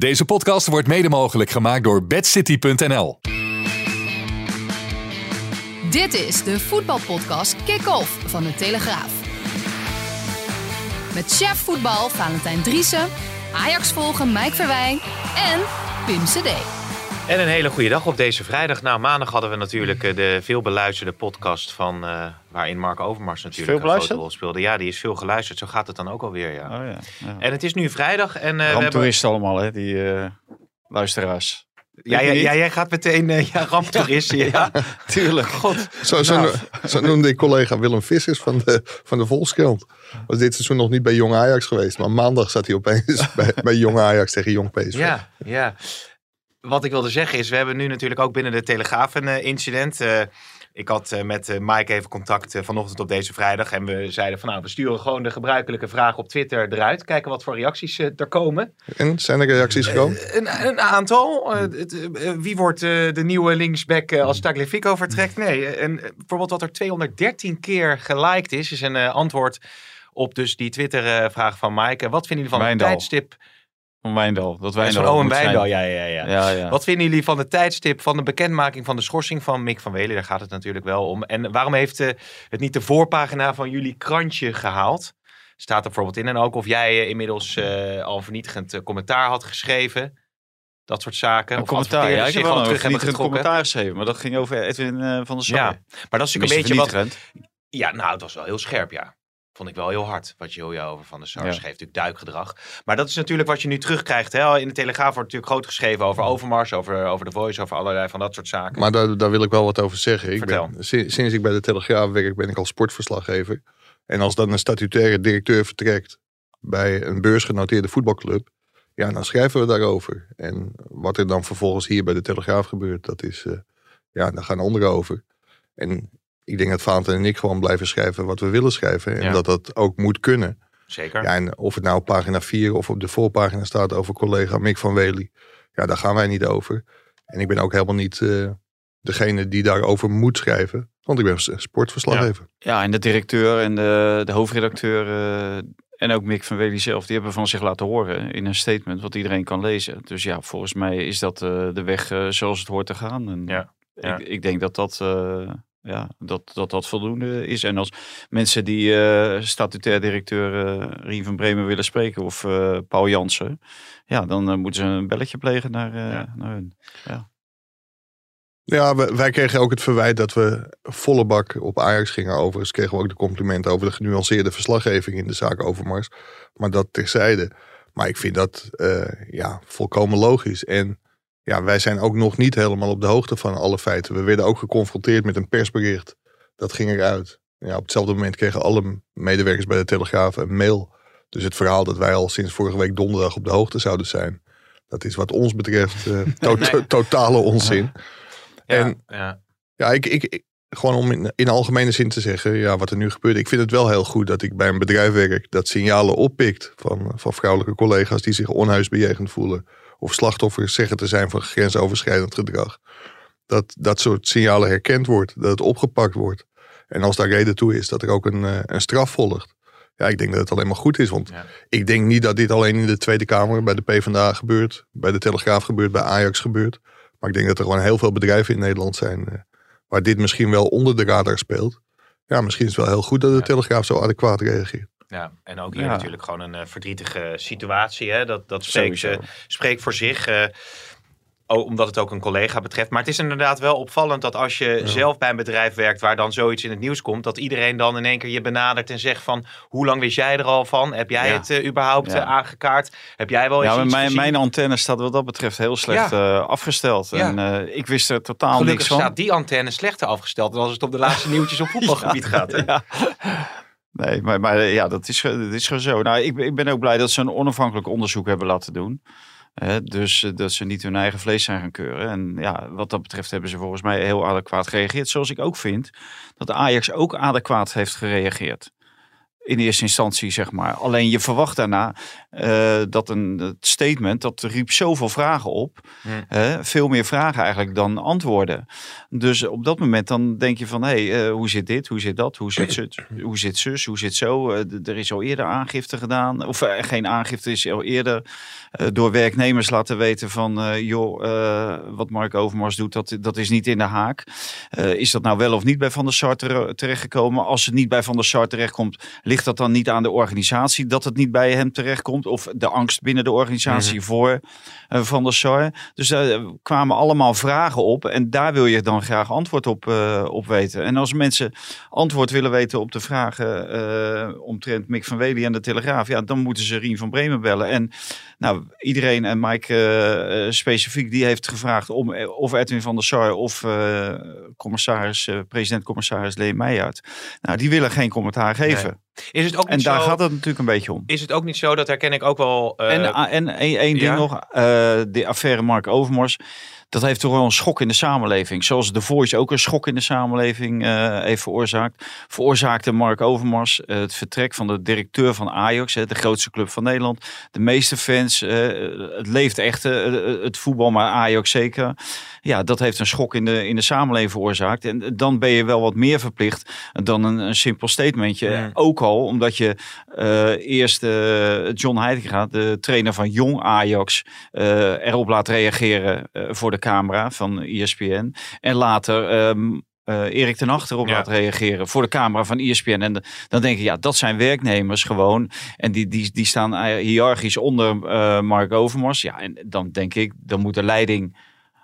Deze podcast wordt mede mogelijk gemaakt door bedcity.nl. Dit is de voetbalpodcast Kick-Off van de Telegraaf. Met chef voetbal Valentijn Driessen, Ajax volgen Mike Verwijn en Pim CD. En een hele goede dag op deze vrijdag. Nou, maandag hadden we natuurlijk eh, de veel beluisterde podcast van uh, waarin Mark Overmars natuurlijk veel een grote rol speelde. Ja, die is veel geluisterd. Zo gaat het dan ook alweer, ja. Oh, ja, ja. En het is nu vrijdag en uh, we hebben... allemaal, hè, die uh, luisteraars. Ja, ja, ja, jij gaat meteen uh, ja, ramptoeristen. ja, ja, tuurlijk. God. Zo, zo, nou. zo noemde ik collega Willem Vissers van de, van de Volkskrant. Was dit seizoen nog niet bij Jong Ajax geweest. Maar maandag zat hij opeens bij, bij Jong Ajax tegen Jong PSV. Ja, ja wat ik wilde zeggen is, we hebben nu natuurlijk ook binnen de Telegraaf een uh, incident. Uh, ik had uh, met Mike even contact vanochtend op deze vrijdag. En we zeiden van nou, we sturen gewoon de gebruikelijke vraag op Twitter eruit. Kijken wat voor reacties er komen. En zijn er reacties gekomen? Een, een, aantal. wie wordt de nieuwe linksback als Tagliafico vertrekt? Nee, en bijvoorbeeld wat er 213 keer geliked is, is een antwoord op dus die Twitter vraag van Mike. Wat vinden jullie van het tijdstip... Van Wijndal. Dat Wijndal. Van Owen Wijndal, ja, ja, ja, ja, ja. Wat vinden jullie van de tijdstip van de bekendmaking van de schorsing van Mick van Welen? Daar gaat het natuurlijk wel om. En waarom heeft uh, het niet de voorpagina van jullie krantje gehaald? Staat er bijvoorbeeld in. En ook of jij uh, inmiddels uh, al vernietigend commentaar had geschreven. Dat soort zaken. Een of commentaar, ja. Ik heb wel terug een commentaar geschreven. Maar dat ging over Edwin van der Sar. Ja, maar dat is natuurlijk een beetje wat... Ja, nou, het was wel heel scherp, ja vond ik wel heel hard. Wat Jojo over Van de Sar ja. schreef. Natuurlijk duikgedrag. Maar dat is natuurlijk wat je nu terugkrijgt. Hè? In de Telegraaf wordt natuurlijk groot geschreven over Overmars, over, over de Voice, over allerlei van dat soort zaken. Maar daar, daar wil ik wel wat over zeggen. Ik ben, sinds, sinds ik bij de Telegraaf werk, ben ik al sportverslaggever. En als dan een statutaire directeur vertrekt bij een beursgenoteerde voetbalclub, ja, dan schrijven we daarover. En wat er dan vervolgens hier bij de Telegraaf gebeurt, dat is, uh, ja, daar gaan anderen over. En ik denk dat Vaanten en ik gewoon blijven schrijven wat we willen schrijven. En dat dat ook moet kunnen. Zeker. Ja, en of het nou op pagina 4 of op de voorpagina staat over collega Mick van Wely. Ja, daar gaan wij niet over. En ik ben ook helemaal niet uh, degene die daarover moet schrijven. Want ik ben sportverslaggever. Ja, ja en de directeur en de, de hoofdredacteur uh, en ook Mick van Wely zelf, die hebben van zich laten horen in een statement wat iedereen kan lezen. Dus ja, volgens mij is dat uh, de weg zoals het hoort te gaan. En ja. ja. Ik, ik, denk dat dat ja, dat, dat dat voldoende is. En als mensen die uh, statutair directeur uh, Rien van Bremen willen spreken of uh, Paul Jansen, ja, dan moeten ze een belletje plegen naar, ja. naar hun. Ja. Ja, wij kregen ook het verwijt dat we volle bak op Ajax gingen. Overigens kregen we ook de complimenten over de genuanceerde verslaggeving in de zaak Overmars. Maar dat terzijde. Maar ik vind dat ja, volkomen logisch. En ja, wij zijn ook nog niet helemaal op de hoogte van alle feiten. We werden ook geconfronteerd met een persbericht. Dat ging eruit. Ja, op hetzelfde moment kregen alle medewerkers bij de Telegraaf een mail. Dus het verhaal dat wij al sinds vorige week donderdag op de hoogte zouden zijn. Dat is wat ons betreft uh, to nee. totale onzin. Ja, en ja, ja ik, ik, gewoon om in, in algemene zin te zeggen, ja, wat er nu gebeurt. Ik vind het wel heel goed dat ik bij een bedrijf werk dat signalen oppikt van, van vrouwelijke collega's die zich onhuisbejegend voelen of slachtoffers zeggen te zijn van grensoverschrijdend gedrag. Dat dat soort signalen herkend wordt, dat het opgepakt wordt. En als daar reden toe is, dat er ook een, eh, een straf volgt. Ja, ik denk dat het alleen maar goed is. Want ik denk niet dat dit alleen in de Tweede Kamer bij de PvdA gebeurt, bij de Telegraaf gebeurt, bij Ajax gebeurt. Maar ik denk dat er gewoon heel veel bedrijven in Nederland zijn eh, waar dit misschien wel onder de radar speelt. Ja, misschien is het wel heel goed dat de Telegraaf zo adequaat reageert. Ja, en ook hier ja. natuurlijk gewoon een uh, verdrietige situatie. Hè? Dat, dat spreekt, uh, spreekt voor zich. Uh, omdat het ook een collega betreft. Maar het is inderdaad wel opvallend dat als je ja. zelf bij een bedrijf werkt waar dan zoiets in het nieuws komt, dat iedereen dan in één keer je benadert en zegt van hoe lang wist jij er al van? Heb jij ja. het uh, überhaupt ja. aangekaart? Heb jij wel eens ja, iets mijn, gezien? mijn antenne staat wat dat betreft heel slecht uh, afgesteld. En ik wist er totaal Gelukkig niks van. staat die antenne slechter afgesteld dan als het op de laatste nieuwtjes op voetbalgebied gaat. Hè? Nee, maar, maar ja, dat is, dat is gewoon zo. Nou, ik, ik ben ook blij dat ze een onafhankelijk onderzoek hebben laten doen. Dus dat ze niet hun eigen vlees zijn gaan keuren. En ja, wat dat betreft hebben ze volgens mij heel adequaat gereageerd. Zoals ik ook vind dat Ajax ook adequaat heeft gereageerd. In eerste instantie, zeg maar. Alleen je verwacht daarna uh, dat een het statement, dat riep zoveel vragen op. Hmm. veel meer vragen eigenlijk dan antwoorden. Dus op dat moment dan denk je van, hé, hey, uh, hoe zit dit, hoe zit dat, hoe zit, zus, hoe zit zus, hoe zit zo. er is al eerder aangifte gedaan, of geen aangifte is al eerder door werknemers laten weten van, joh, wat Mark Overmars doet, dat, dat is niet in de haak. is dat nou wel of niet bij Van der Sar terechtgekomen? Als het niet bij Van der Sar terechtkomt, ligt dat dan niet aan de organisatie dat het niet bij hem terechtkomt? Of de angst binnen de organisatie mhm. voor uh, Van der Sar? Dus daar kwamen allemaal vragen op en daar wil je dan graag antwoord op, uh, op weten. En als mensen antwoord willen weten op de vragen uh, omtrent Mick van Wely en de Telegraaf, ja, dan moeten ze Rien van Bremen bellen. En nou, iedereen en Mike specifiek, die heeft gevraagd om of Edwin van der Sar of commissaris, president-commissaris Lee Meijert. Nou, die willen geen commentaar geven. Is het ook en daar gaat het natuurlijk een beetje om. Is het ook niet zo, dat herken ik ook wel. Uh... En, en één ding nog, uh, de affaire Mark Overmars dat heeft toch wel een schok in de samenleving. Zoals The Voice ook een schok in de samenleving uh, heeft veroorzaakt. Veroorzaakte Mark Overmars uh, het vertrek van de directeur van Ajax, de grootste club van Nederland. De meeste fans, uh, het leeft echt, het voetbal, maar Ajax zeker. Ja, dat heeft een schok in de, in de samenleving veroorzaakt. En dan ben je wel wat meer verplicht dan een, een simpel statementje. Ook al omdat je eerst John Heitinga, de trainer van jong Ajax, erop laat reageren voor de camera van ESPN. En later um, uh, Erik ten Achter op laat reageren voor de camera van ESPN. En dan denk je, ja, dat zijn werknemers gewoon. En die, die, die staan uh, hiërarchisch onder uh, Mark Overmars. Ja, en dan denk ik, dan moet de leiding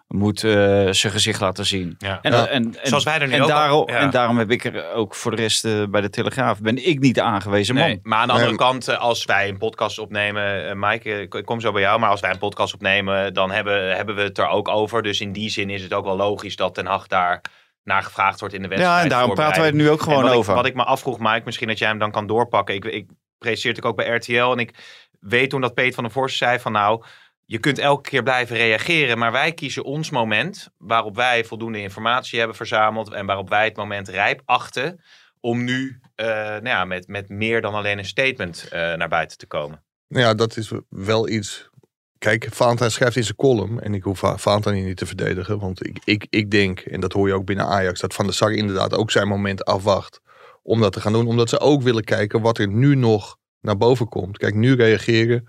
moet uh, zijn gezicht laten zien. Ja. En, ja. en, Zoals wij er nu en ook daarom, En daarom heb ik er ook voor de rest uh, bij de Telegraaf, ben ik niet de aangewezen man. Nee, maar aan de andere kant, uh, als wij een podcast opnemen, Mike, ik kom zo bij jou, maar als wij een podcast opnemen, dan hebben, hebben we het er ook over. Dus in die zin is het ook wel logisch dat Ten Hag daar naar gevraagd wordt in de wedstrijd. Ja, en daarom praten wij het nu ook gewoon wat over. Ik, wat ik me afvroeg, Mike, misschien dat jij hem dan kan doorpakken. Ik, ik presenteerde ook bij RTL en ik weet toen dat Peet van der Vorst zei van nou je kunt elke keer blijven reageren, maar wij kiezen ons moment waarop wij voldoende informatie hebben verzameld en waarop wij het moment rijp achten om nu uh, nou ja, met, met meer dan alleen een statement uh, naar buiten te komen. Nou ja, dat is wel iets. Kijk, Valentijn schrijft in zijn column, en ik hoef Valentijn niet te verdedigen, want ik, ik, ik denk, en dat hoor je ook binnen Ajax, dat Van der Sar inderdaad ook zijn moment afwacht om dat te gaan doen, omdat ze ook willen kijken wat er nu nog naar boven komt. Kijk, nu reageren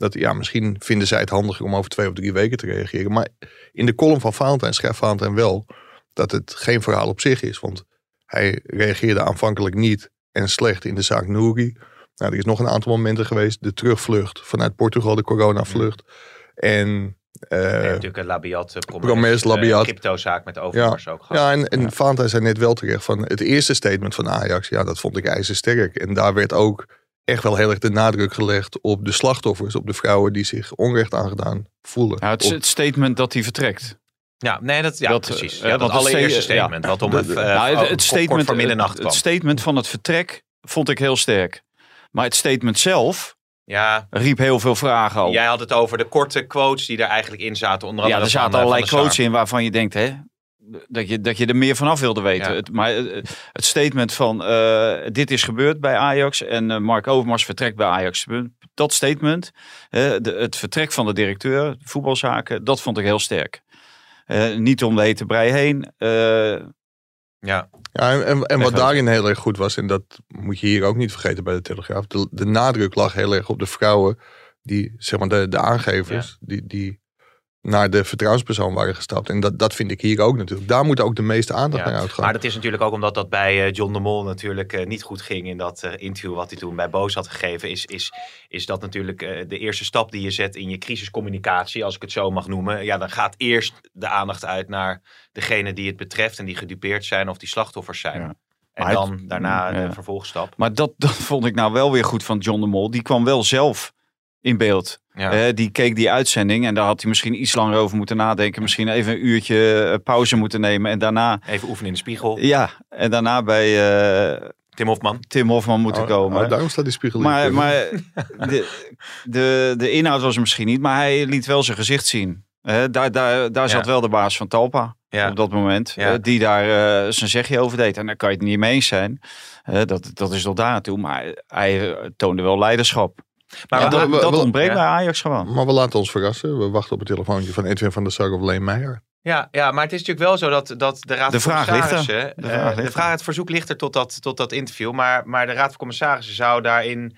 dat, ja, misschien vinden zij het handiger om over twee of drie weken te reageren. Maar in de column van Valentijn schrijft Valentijn wel dat het geen verhaal op zich is. Want hij reageerde aanvankelijk niet en slecht in de zaak Nouri. Nou, er is nog een aantal momenten geweest. De terugvlucht vanuit Portugal, de coronavlucht. En uh, natuurlijk een Labiat, uh, Promes, Labiat. cryptozaak met Overmars ja, ook gehad. Ja, en, en ja. Valentijn zei net wel terecht van het eerste statement van Ajax, ja, dat vond ik ijzersterk. En daar werd ook echt wel heel erg de nadruk gelegd op de slachtoffers, op de vrouwen die zich onrecht aangedaan voelen. Ja, het, het statement dat hij vertrekt. Ja, nee, dat, ja, dat, precies. Ja, dat allereerste statement. Ja. Wat om het, uh, nou, het, het statement, voor middernacht het, het statement van het vertrek vond ik heel sterk. Maar het statement zelf ja. riep heel veel vragen op. Jij had het over de korte quotes die er eigenlijk in zaten. Onder andere ja, er zaten allerlei quotes in waarvan je denkt, hè, dat je, dat je er meer vanaf wilde weten. Het, maar het statement van uh, dit is gebeurd bij Ajax en uh, Mark Overmars vertrekt bij Ajax. Dat statement, uh, de, het vertrek van de directeur, voetbalzaken, dat vond ik heel sterk. niet om de hete brei heen. ja. Ja, en, en wat daarin heel erg goed was, en dat moet je hier ook niet vergeten bij de Telegraaf, de, de nadruk lag heel erg op de vrouwen, die, zeg maar, de, de aangevers, die, die naar de vertrouwenspersoon waren gestapt. En dat, dat vind ik hier ook natuurlijk. Daar moet ook de meeste aandacht naar uitgaan. Maar dat is natuurlijk ook omdat dat bij uh, John de Mol natuurlijk uh, niet goed ging in dat uh, interview wat hij toen bij Boos had gegeven. Is, is, is dat natuurlijk de eerste stap die je zet in je crisiscommunicatie, als ik het zo mag noemen. Ja, dan gaat eerst de aandacht uit naar degene die het betreft en die gedupeerd zijn of die slachtoffers zijn. Ja. En dan daarna de vervolgstap. Maar dat, dat vond ik nou wel weer goed van John de Mol. Die kwam wel zelf in beeld. Ja. die keek die uitzending en daar had hij misschien iets langer over moeten nadenken. Misschien even een uurtje eh, pauze moeten nemen en daarna... Even oefenen in de spiegel. Ja, en daarna bij... Uh, Tim Hofman. Tim Hofman moeten oh, komen. Oh, daarom staat die spiegel Maar, maar de, de, de inhoud was er misschien niet, maar hij liet wel zijn gezicht zien. Hè, daar daar, daar zat Ja. wel de baas van Talpa Ja. op dat moment. Ja. eh, die daar eh, zijn zegje over deed. En daar kan je het niet mee eens zijn. Eh, dat, dat is tot daar naartoe. Maar hij eh, toonde wel leiderschap. Maar we- dat, we- dat we- ontbreekt bij Ajax gewoon. Maar we laten ons verrassen. We wachten op het telefoontje van Edwin van der Sar of Leen Meijer. Ja, ja, maar het is natuurlijk wel zo dat, dat de Raad De van vraag ligt er. Commissarissen... De vraag de ligt vraag, het verzoek ligt er tot dat, tot dat interview. Maar, maar de Raad van Commissarissen zou daarin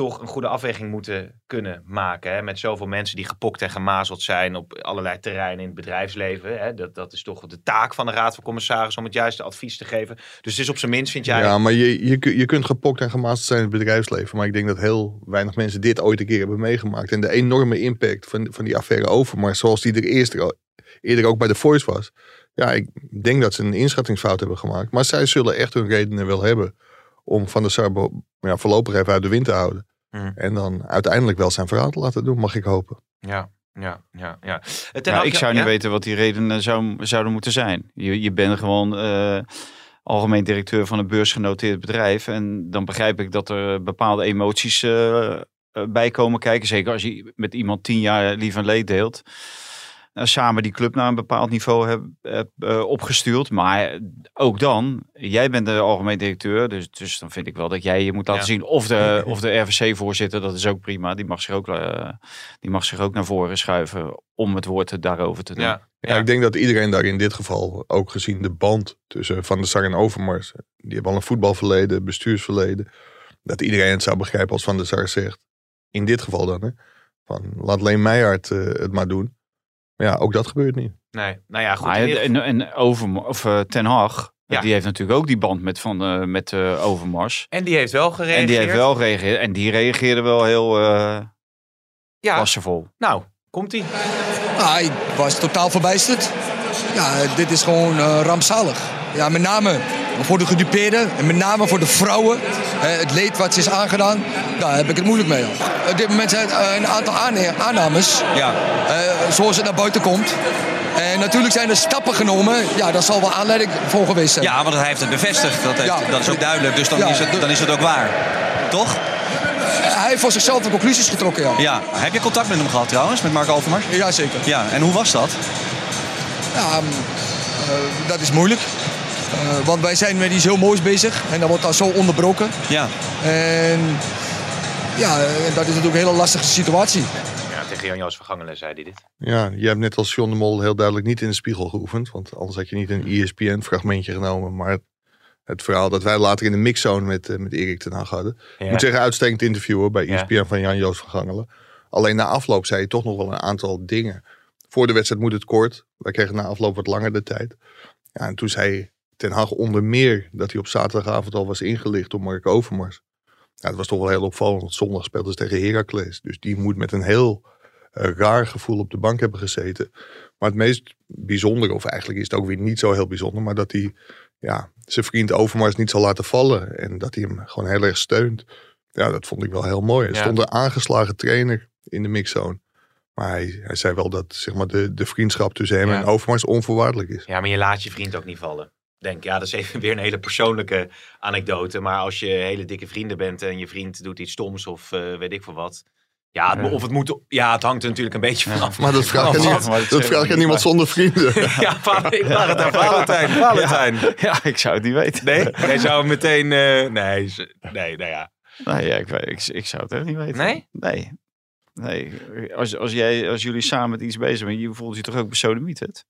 toch een goede afweging moeten kunnen maken. Hè? Met zoveel mensen die gepokt en gemazeld zijn op allerlei terreinen in het bedrijfsleven. Hè? Dat, dat is toch de taak van de Raad van Commissarissen om het juiste advies te geven. Dus het is op zijn minst, vind jij... Ja, maar je, je, je kunt gepokt en gemasterd zijn in het bedrijfsleven. Maar ik denk dat heel weinig mensen dit ooit een keer hebben meegemaakt. En de enorme impact van, van die affaire Overmars, zoals die er eerst, eerder ook bij de Voice was. Ja, ik denk dat ze een inschattingsfout hebben gemaakt. Maar zij zullen echt hun redenen wel hebben om Van der Sar bo- ja, voorlopig even uit de wind te houden. Hmm. En dan uiteindelijk wel zijn verhaal te laten doen, mag ik hopen. Ja, ja, ja. ja. Ten Nou, ik zou niet ja? weten wat die redenen zou, zouden moeten zijn. Je, je bent gewoon eh, algemeen directeur van een beursgenoteerd bedrijf. En dan begrijp ik dat er bepaalde emoties eh, eh, bij komen kijken. Zeker als je met iemand tien jaar lief en leed deelt. Nou, samen die club naar een bepaald niveau hebben heb, eh, opgestuurd. Maar ook dan, jij bent de algemeen directeur. Dus, dus dan vind ik wel dat jij je moet laten Ja. zien. Of de, of de RVC-voorzitter, dat is ook prima. Die mag, zich ook, eh, die mag zich ook naar voren schuiven om het woord daarover te doen. Ja, Ja, ik denk dat iedereen daar in dit geval, ook gezien de band tussen Van der Sar en Overmars, die hebben al een voetbalverleden, bestuursverleden, dat iedereen het zou begrijpen als Van der Sar zegt, in dit geval dan, hè, van laat Leen Meijaard eh, het maar doen. Maar ja, ook dat gebeurt niet. nee. Nou ja, goed. Maar en, en Overmars, of eh, Ten Hag, Ja. die heeft natuurlijk ook die band met, van, eh, met eh, Overmars. En die heeft wel gereageerd. En die heeft wel gereageerd. En die reageerde wel heel eh Ja, passevol. nou, komt-ie. Ah, ik was totaal verbijsterd. Ja, dit is gewoon eh, rampzalig. Ja, met name voor de gedupeerden en met name voor de vrouwen. Het leed wat ze is aangedaan, daar heb ik het moeilijk mee. Op dit moment zijn er eh, een aantal aannames, Ja, eh, zoals het naar buiten komt. En natuurlijk zijn er stappen genomen. Ja, daar zal wel aanleiding voor geweest zijn. ja, want hij heeft het bevestigd. Dat, heeft, Ja. dat is ook duidelijk, dus dan, Ja, is het, dan is het ook waar. Toch? Hij heeft voor zichzelf de conclusies getrokken, ja. Ja. Heb je contact met hem gehad trouwens, met Mark Overmars? Jazeker. Ja, en hoe was dat? Ja, mm, eh, dat is moeilijk. Eh, want wij zijn met iets heel moois bezig en dat wordt dan zo onderbroken. Ja, En ja, en dat is natuurlijk een hele lastige situatie. Ja, tegen Jan-Joos Vergangelen zei hij dit. Ja, jij hebt net als John de Mol heel duidelijk niet in de spiegel geoefend, want anders had je niet een ESPN-fragmentje genomen, maar het, het verhaal dat wij later in de mixzone met, eh, met Erik ten Hag hadden. Ik moet zeggen, uitstekend interview hoor, bij Ja. ESPN van Jan-Joos van Gangelen. Alleen na afloop zei je toch nog wel een aantal dingen. Voor de wedstrijd moet het kort. Wij kregen na afloop wat langer de tijd. Ja, en toen zei Ten Hag onder meer dat hij op zaterdagavond al was ingelicht door Mark Overmars. Ja, dat was toch wel heel opvallend, want zondag speelden ze tegen Heracles. Dus die moet met een heel eh, raar gevoel op de bank hebben gezeten. Maar het meest bijzondere, of eigenlijk is het ook weer niet zo heel bijzonder, maar dat hij ja, zijn vriend Overmars niet zal laten vallen. En dat hij hem gewoon heel erg steunt. Ja, dat vond ik wel heel mooi. Er Ja. stond een aangeslagen trainer in de mixzone. Maar hij, hij zei wel dat zeg maar, de, de vriendschap tussen hem Ja. en Overmars onvoorwaardelijk is. Ja, maar je laat je vriend ook niet vallen. Denk, ja, dat is even weer een hele persoonlijke anekdote. Maar als je hele dikke vrienden bent en je vriend doet iets stoms of eh, weet ik veel wat. Ja, het, of het moet. Ja, het hangt er natuurlijk een beetje vanaf. Maar dat vraag je, niet, dat vraag je niet niemand zonder vrienden. Ja, ik vraag het aan Valentijn. Valentijn. Ja, ik zou het niet weten. Nee, nee, zou hem meteen. eh, nee, nee, nou ja. Nee, ja, ik, weet- ik, ik zou het echt niet weten. Nee? Nee. Nee. Als, als, jij, als jullie samen met iets bezig zijn, je voelt je toch ook besodemieterd?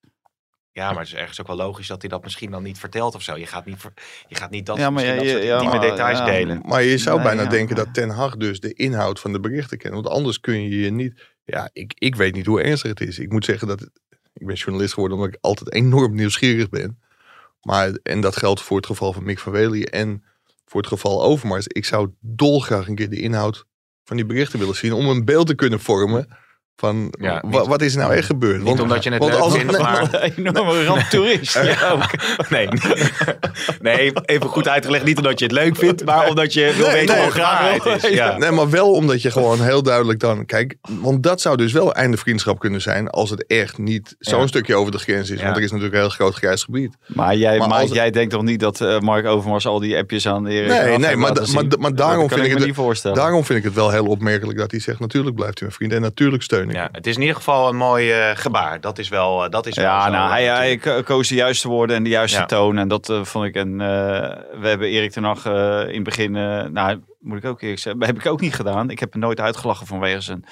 Ja, maar het is ergens ook wel logisch dat hij dat misschien dan niet vertelt of zo. Je gaat niet, je gaat niet dat, Ja, maar ja, dat soort ja, intieme maar, details ja, delen. Maar je zou Nee, bijna ja, denken dat Ten Hag dus de inhoud van de berichten kent. Want anders kun je je niet... Ja, ik, ik weet niet hoe ernstig het is. Ik moet zeggen dat... Ik ben journalist geworden omdat ik altijd enorm nieuwsgierig ben. Maar, en dat geldt voor het geval van Mick van Wely en voor het geval Overmars. Ik zou dolgraag een keer de inhoud van die berichten willen zien. Om een beeld te kunnen vormen van Ja, wa- niet- wat is er nou echt gebeurd. Niet omdat je het want leuk als- vindt, nee, maar... Een enorme ramptoerist. ja, ook. Nee, nee, even goed uitgelegd. Niet omdat je het leuk vindt, maar omdat je wil Nee, weten nee, hoe graag het is. Ja. Nee, maar wel omdat je gewoon heel duidelijk dan... Kijk, want dat zou dus wel einde vriendschap kunnen zijn... als het echt niet zo'n Ja. stukje over de grens is. Ja. Want er is natuurlijk een heel groot grijs gebied. Maar, jij, Maar maar als- jij denkt toch niet dat eh, Mark Overmars al die appjes aan Erik Nee, nee, maar da- maar daarom vind ik het-. Daarom vind ik het wel heel opmerkelijk dat hij zegt... natuurlijk blijft hij mijn vriend en natuurlijk steun ik. Ja, het is in ieder geval een mooi eh, gebaar. Dat is wel, eh, dat is wel Ja, zo, nou, eh, hij, hij natuurlijk. ko- koos de juiste woorden en de juiste Ja. toon. En dat eh, vond ik. En eh, we hebben Erik ten Hag eh, in het begin, eh, nou, moet ik ook eerlijk zeggen, heb ik ook niet gedaan. Ik heb hem nooit uitgelachen vanwege zijn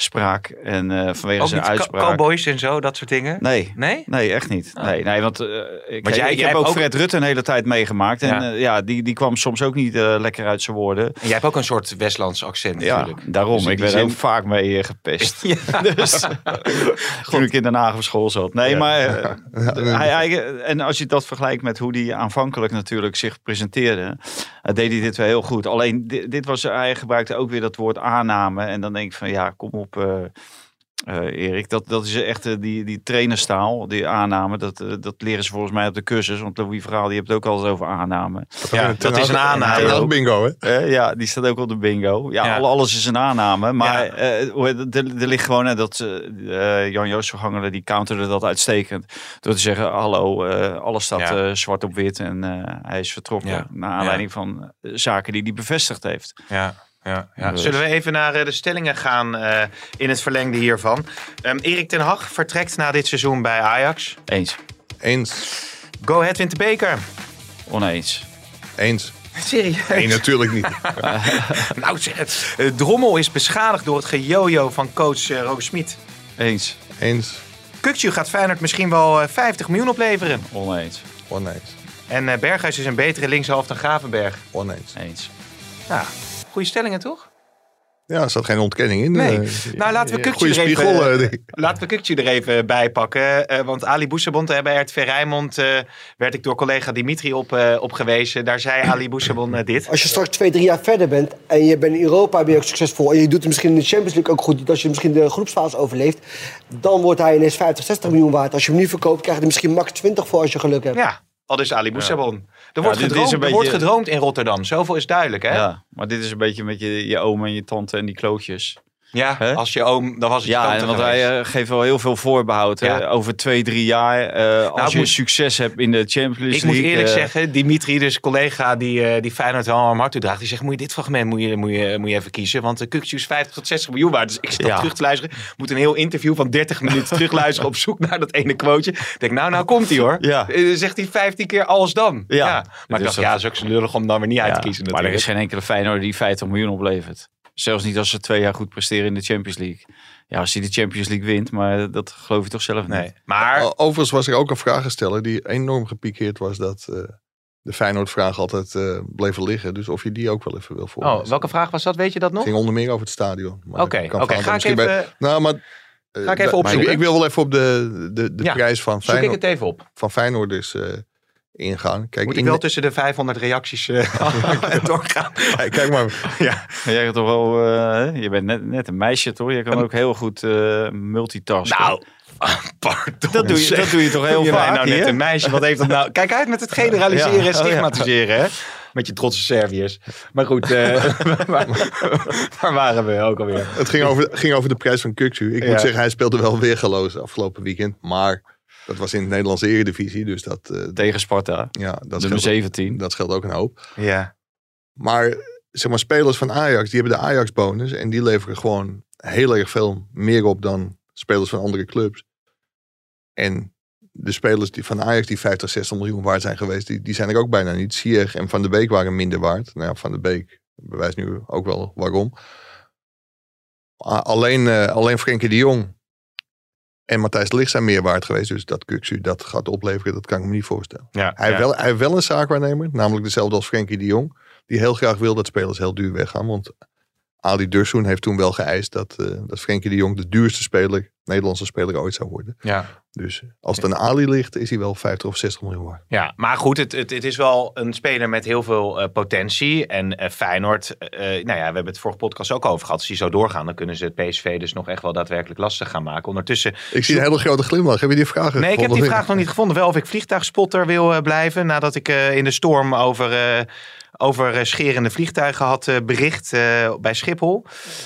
spraak en eh, vanwege Ook zijn uitspraak. cowboys en zo, dat soort dingen? Nee. Nee? Nee, echt niet. Oh. Nee, nee, want eh, ik, Want jij- ik jij heb ook ook- Fred Rutte een hele tijd meegemaakt. En Ja. ja die, die kwam soms ook niet eh, lekker uit zijn woorden. En jij hebt ook een soort Westlands accent Ja, natuurlijk. daarom. Dus ik die werd zin- ook vaak mee eh, gepest. Ja. Dus, toen ik in Den Haag op school zat. Nee, Ja. maar eh, hij, hij- en als je dat vergelijkt met hoe hij aanvankelijk natuurlijk zich presenteerde, eh, deed hij dit wel heel goed. Alleen dit, was, hij gebruikte ook weer dat woord aanname. En dan denk ik van ja, kom op. eh, Erik, dat, dat is echt eh, die, die trainerstaal, die aanname. Dat, eh, dat leren ze volgens mij op de cursus. Want Louis Verhaal, die heeft het ook altijd over aanname. Ja, dat is een aanname. Ten Hag bingo, hè? Ja, die staat ook op de bingo. Ja, Ja. alle- alles is een aanname. Maar eh, er, ligt gewoon hè, dat eh, eh, Jan Joost Vergangelen die counterde dat uitstekend. Door te zeggen, hallo, eh, alles staat Ja. eh, zwart op wit en eh, hij is vertrokken. Ja. Naar aanleiding van zaken die hij bevestigd heeft. Ja, ja, ja. Zullen we even naar eh, de stellingen gaan eh, in het verlengde hiervan? Ehm, Erik ten Hag vertrekt na dit seizoen bij Ajax. Eens. Eens. Go Ahead wint de beker. Oneens. Eens. Serieus? Nee, natuurlijk niet. Nou, zeg het. Drommel is beschadigd door het gejojo van coach uh, Roger Smit. Eens. Eens. Kukcu gaat Feyenoord misschien wel eh, 50 miljoen opleveren. Oneens. Oneens. En eh, Berghuis is een betere linkshalf dan Gravenberg. Oneens. Eens. Ja, goede stellingen toch? Ja, er zat geen ontkenning in. Nee. Eh, Nou, laten we eh, er even- eh. Laten we Kukcu er even bij pakken. eh, want Ali Boussabon bij RTV Rijnmond eh, werd ik door collega Dimitri op, eh, op gewezen. Daar zei Ali Boussabon dit. Als je straks twee, drie jaar verder bent en je bent in Europa ben je ook succesvol... en je doet het misschien in de Champions League ook goed... als je misschien de groepsfase overleeft... dan wordt hij ineens 50, 60 miljoen waard. Als je hem nu verkoopt, krijg je er misschien max 20 voor als je geluk hebt. Ja, al dus Ali Boussabon. Er, wordt is gedroomd, er wordt gedroomd in Rotterdam. Zoveel is duidelijk, hè? Ja, maar dit is een beetje met je, je oom en je tante en die klootjes. Hè? als je oom, dan was het je Ja, en want geweest. hij eh, geeft wel heel veel voorbehoud. Ja. Over twee, drie jaar. eh, als ik je moet- succes hebt in de Champions League. Ik moet eerlijk eh, zeggen, Dimitri, dus collega die, die Feyenoord wel aan hart toe draagt, die zegt, moet je dit fragment moet je, moet je, moet je even kiezen, want de Kukcu is 50 tot 60 miljoen waard. Dus ik zit Ja. terug te luisteren, moet een heel interview van 30 minuten terugluisteren op zoek naar dat ene quoteje. Ik denk, nou, nou komt hij hoor. Ja. Zegt hij 15 keer als dan. Ja. Maar ik Dus dacht, dat- ja, dat is ook zo lullig om dan weer niet uit te ja, kiezen maar er natuurlijk. is geen enkele Feyenoord die 50 miljoen oplevert. Zelfs niet als ze twee jaar goed presteren in de Champions League. Ja, als hij de Champions League wint, maar dat geloof je toch zelf niet. Nee, maar... Overigens was er ook een vragensteller die enorm gepikeerd was dat eh, de Feyenoord-vraag altijd eh, bleven liggen. Dus of je die ook wel even wil voorlezen. Oh, welke vraag was dat? Weet je dat nog? Het ging onder meer over het stadion. Maar Oké, oké, Feyenoord ga ik even- bij- nou, maar, eh, Ga ik even opzoeken. Ik, ik wil wel even op de, de, de Ja, prijs van Zoek ik Feyenoord, het even op. van Feyenoorders eh ingaan. Kijk, Moet in ik wel de- tussen de 500 reacties eh, doorgaan? kijk, kijk maar. Ja. Maar jij gaat toch wel, eh, je bent net, net een meisje toch? Je kan ook heel goed eh multitasken. Nou, pardon. dat doe, je, dat doe je toch heel vaak nou net een meisje. Wat heeft dat nou? Kijk uit met het generaliseren Ja, en oh ja. stigmatiseren, hè? Met je trotse Serviërs. Maar goed, eh, waar waren we ook alweer? Het ging over, ging over de prijs van Kuksu. Ik Ja. moet zeggen, hij speelde wel weergeloos afgelopen weekend. Maar dat was in de Nederlandse Eredivisie. Dus dat, eh, Tegen Sparta, ja, dat, nummer scheelt, 17. dat scheelt ook een hoop. Ja. Maar zeg maar, spelers van Ajax, die hebben de Ajax-bonus. En die leveren gewoon heel erg veel meer op dan spelers van andere clubs. En de spelers die van Ajax die 50, 60 miljoen waard zijn geweest, die, die zijn er ook bijna niet. Sieg en Van de Beek waren minder waard. Nou Van de Beek bewijst nu ook wel waarom. Alleen, eh, alleen Frenkie de Jong en Matthijs de Ligt zijn meer waard geweest. Dus dat Kuksu dat gaat opleveren, dat kan ik me niet voorstellen. Ja, Hij, heeft wel, hij heeft wel een zaakwaarnemer, namelijk dezelfde als Frenkie de Jong. Die heel graag wil dat spelers heel duur weggaan. Want Ali Dursoen heeft toen wel geëist dat, eh dat Frenkie de Jong de duurste speler, Nederlandse speler ooit zou worden. ja. Dus als het aan Ali ligt, is hij wel 50 of 60 miljoen waard. Ja, maar goed, het, het, het is wel een speler met heel veel eh, potentie. En eh, Feyenoord, eh, nou ja, we hebben het vorige podcast ook over gehad. Als die zo doorgaan, dan kunnen ze het PSV dus nog echt wel daadwerkelijk lastig gaan maken. Ondertussen, Ik zie een hele grote glimlach. Heb je die vraag nee, ik heb die vraag nog niet gevonden. Wel of ik vliegtuigspotter wil eh, blijven. Nadat ik eh, in de storm over, eh, over eh, scherende vliegtuigen had eh, bericht eh, bij Schiphol.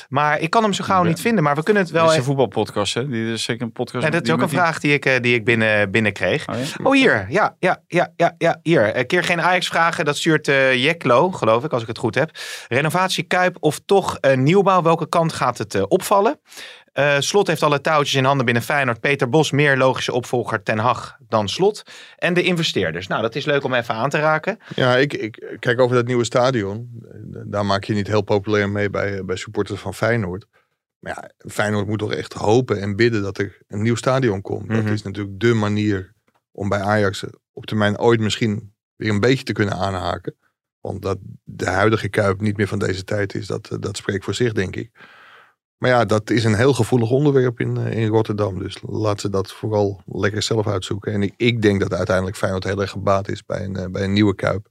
Maar ik kan hem zo gauw niet vinden. Maar we kunnen het Wel wel... is een even- voetbalpodcast, hè? Die is zeker een podcast. Nee, dat is ook een die- vraag die ik, die ik binnen, binnenkreeg. Oh, ja? Oh, hier. Ja, ja, ja, ja, ja hier. Een keer geen Ajax-vragen. Dat stuurt eh Jeklo, geloof ik, als ik het goed heb. Renovatie Kuip of toch eh, nieuwbouw? Welke kant gaat het eh, opvallen? Eh, Slot heeft alle touwtjes in handen binnen Feyenoord. Peter Bos meer logische opvolger Ten Hag dan Slot. En de investeerders. Nou, dat is leuk om even aan te raken. Ja, ik, ik kijk over dat nieuwe stadion. Daar maak je niet heel populair mee bij, bij supporters van Feyenoord. Maar ja, Feyenoord moet toch echt hopen en bidden dat er een nieuw stadion komt. Mhm. Dat is natuurlijk dé manier om bij Ajax op termijn ooit misschien weer een beetje te kunnen aanhaken. Want dat de huidige Kuip niet meer van deze tijd is, dat, dat spreekt voor zich, denk ik. Maar ja, dat is een heel gevoelig onderwerp in, eh, in Rotterdam. Dus laat ze dat vooral lekker zelf uitzoeken. En ik, ik denk dat uiteindelijk Feyenoord heel erg gebaat is bij een, eh, bij een nieuwe Kuip.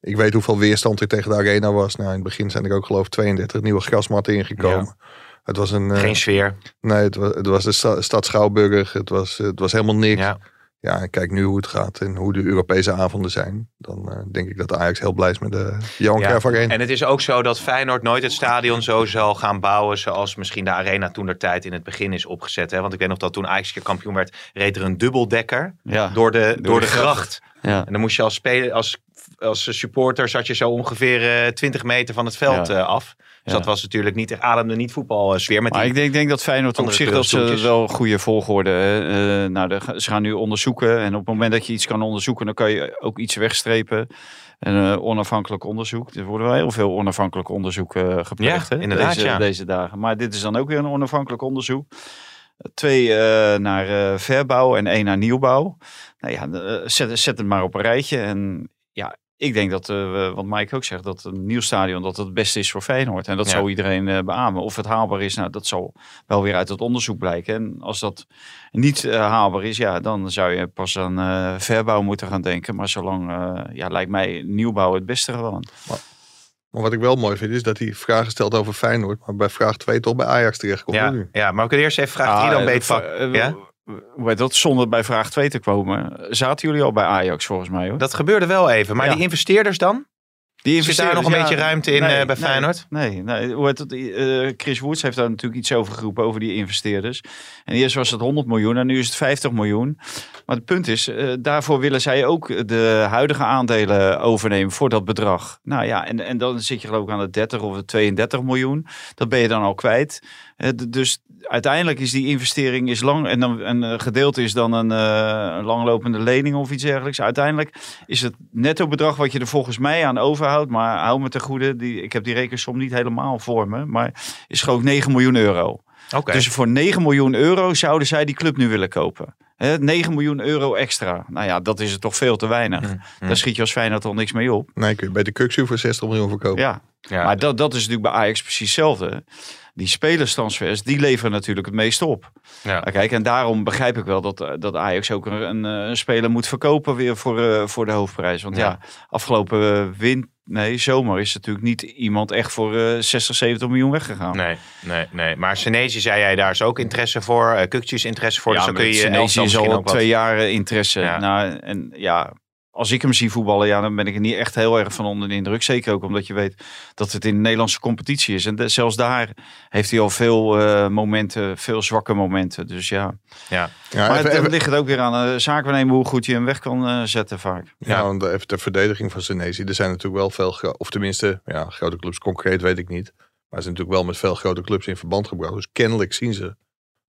Ik weet hoeveel weerstand er tegen de arena was. Nou, in het begin zijn er ook geloof ik 32 nieuwe grasmatten ingekomen. Het was een... eh, Geen sfeer. Nee, het was, het was de sta- stad Schouwburg. Het was, het was helemaal niks. Ja. Ja. en kijk nu hoe het gaat en hoe de Europese avonden zijn. Dan eh, denk ik dat Ajax heel blij is met de Johan Ja. Cruijff Arena. En het is ook zo dat Feyenoord nooit het stadion zo zal gaan bouwen zoals misschien de Arena toen der tijd in het begin is opgezet. Hè? Want ik weet nog dat toen Ajax een keer kampioen werd, reed er een dubbeldekker Ja. door de, door de de gracht. Ja. En dan moest je als, speler, als, als supporter zat je zo ongeveer eh 20 meter van het veld Ja. eh, af. Dus Ja. dat was natuurlijk niet, ademde niet voetbalsfeer. Met Maar die, ik denk, denk dat Feyenoord op zich dat ze wel goede volgorde. Eh, nou, de- ze gaan nu onderzoeken. En op het moment dat je iets kan onderzoeken, dan kan je ook iets wegstrepen. En eh, onafhankelijk onderzoek. Er worden wel heel veel onafhankelijk onderzoek eh, gepleegd. Ja, hè, inderdaad, deze, ja. deze dagen. Maar dit is dan ook weer een onafhankelijk onderzoek. Twee eh, naar eh, verbouw en één naar nieuwbouw. Nou ja, eh, zet, zet het maar op een rijtje. En ja, ik denk dat, eh, wat Mike ook zegt, dat een nieuw stadion dat het beste is voor Feyenoord. En dat Ja. zou iedereen eh, beamen. Of het haalbaar is, nou, dat zal wel weer uit het onderzoek blijken. En als dat niet eh, haalbaar is, ja, dan zou je pas aan eh, verbouw moeten gaan denken. Maar zolang, eh, ja, lijkt mij nieuwbouw het beste gewoon. Maar wat ik wel mooi vind is dat hij vragen stelt over Feyenoord. Maar bij vraag 2 toch bij Ajax terechtkomt ja, nu. ja, maar we kunnen eerst even vraag 3 Ah, dan eh, Ja? Dat? Zonder bij vraag 2 te komen. Zaten jullie al bij Ajax volgens mij hoor? Dat gebeurde wel even. Maar Ja. die investeerders dan? Die Zit daar nog een investeerders, beetje ruimte in, eh, bij Feyenoord? Nee, nee. Hoe heet? Eh, Chris Woods heeft daar natuurlijk iets over geroepen, over die investeerders. En eerst was het 100 miljoen en nu is het 50 miljoen. Maar het punt is, eh, daarvoor willen zij ook de huidige aandelen overnemen voor dat bedrag. Nou ja, en, en dan zit je geloof ik aan de 30 of de 32 miljoen. Dat ben je dan al kwijt. Dus uiteindelijk is die investering is lang en dan een eh, gedeelte is dan een, eh, een langlopende lening of iets dergelijks. Uiteindelijk is het netto bedrag wat je er volgens mij aan overhoudt, maar hou me ten goede, die, ik heb die rekensom niet helemaal voor me, maar is gewoon 9 miljoen euro. Dus voor 9 miljoen euro zouden zij die club nu willen kopen. Hè, 9 miljoen euro extra. Nou ja, dat is het toch veel te weinig. Mm, Daar schiet je als Feyenoord al niks mee op. Nee, kun je bij de Kuxu voor 60 miljoen verkopen. Ja, Ja. maar dat, dat is natuurlijk bij Ajax precies hetzelfde. Die spelerstransfers, die leveren natuurlijk het meest op. Ja. Kijk, en daarom begrijp ik wel dat, eh, dat Ajax ook een, een, eh, een speler moet verkopen weer voor, eh, voor de hoofdprijs. Want ja, Ja. afgelopen eh, win, nee, zomer is natuurlijk niet iemand echt voor eh 60, 70 miljoen weggegaan. Nee, nee, nee. Maar Senesi zei jij, daar is ook interesse voor. Uh, is interesse voor. dus dan kun je elftal is al ook wat- twee jaar eh, interesse. Ja. Nou, en ja, als ik hem zie voetballen, ja, dan ben ik er niet echt heel erg van onder de indruk. Zeker ook omdat je weet dat het in de Nederlandse competitie is. En de- zelfs daar heeft hij al veel eh, momenten, veel zwakke momenten. Dus ja. Ja. Ja, maar even, het even- ligt het ook weer aan de zaakwaarnemer hoe goed je hem weg kan eh, zetten vaak. ja, want even ter verdediging van Senesi. Er zijn natuurlijk wel veel, of tenminste, ja, grote clubs concreet weet ik niet. Maar ze zijn natuurlijk wel met veel grote clubs in verband gebracht. Dus kennelijk zien ze.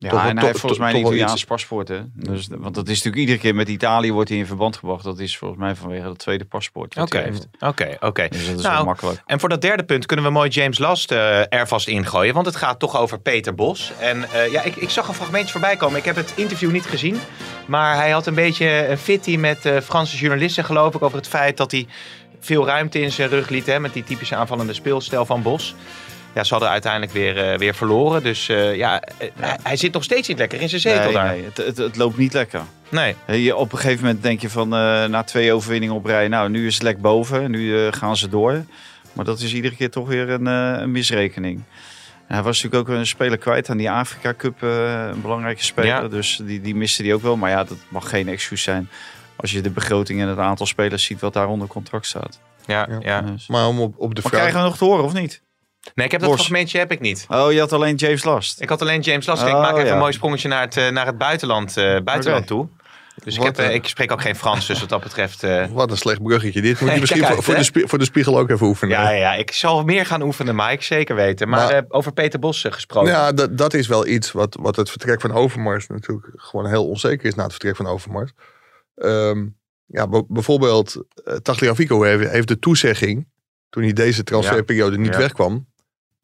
Ja, Toch en hij heeft volgens mij een Italiaans paspoort. Hè? Dus, want dat is natuurlijk iedere keer met Italië wordt hij in verband gebracht. Dat is volgens mij vanwege het tweede paspoort. Oké, hij heeft. oké, oké. Dus dat is Nou, wel makkelijk. En voor dat derde punt kunnen we mooi James Last eh, er vast ingooien. Want het gaat toch over Peter Bos. En eh, ja, ik, ik zag een fragmentje voorbij komen. Ik heb het interview niet gezien. Maar hij had een beetje een fitty met eh, Franse journalisten, geloof ik. Over het feit dat hij veel ruimte in zijn rug liet. Hè, met die typische aanvallende speelstijl van Bos. Ja, ze hadden uiteindelijk weer, eh, weer verloren. Dus eh, ja, eh, hij, hij zit nog steeds niet lekker in zijn zetel Nee, daar. nee, het, het, het loopt niet lekker. Nee. Je, op een gegeven moment denk je van eh, na twee overwinningen op rij, nou nu is het lek boven, nu eh, gaan ze door. Maar dat is iedere keer toch weer een, eh, een misrekening. En hij was natuurlijk ook een speler kwijt aan die Afrika Cup, eh, een belangrijke speler. Ja. Dus die, die miste die ook wel. Maar ja, dat mag geen excuus zijn als je de begroting en het aantal spelers ziet wat daar onder contract staat. Ja, Ja. ja. Dus- Maar om op, op de Maar vraag... krijgen we nog te horen of niet? Nee, ik heb dat fragmentje heb ik niet. Oh, je had alleen James Last. Ik had alleen James Last. ik Oh, maak even ja. een mooi sprongetje naar het, eh, naar het buitenland, eh, buitenland toe. Dus ik, heb, eh, ik spreek ook geen Frans, dus wat dat betreft... eh, Wat een slecht bruggetje. Dit moet je misschien uit, voor, de spie- voor de spiegel ook even oefenen. ja, ja, ik zal meer gaan oefenen, Mike, zeker weten. Maar, Maar- eh, over Peter Bos gesproken. Ja, dat, dat is wel iets wat, wat het vertrek van Overmars natuurlijk gewoon heel onzeker is na het vertrek van Overmars. Ehm, ja, b- bijvoorbeeld uh, Tagliafico heeft, heeft de toezegging, toen hij deze transferperiode niet Ja. wegkwam,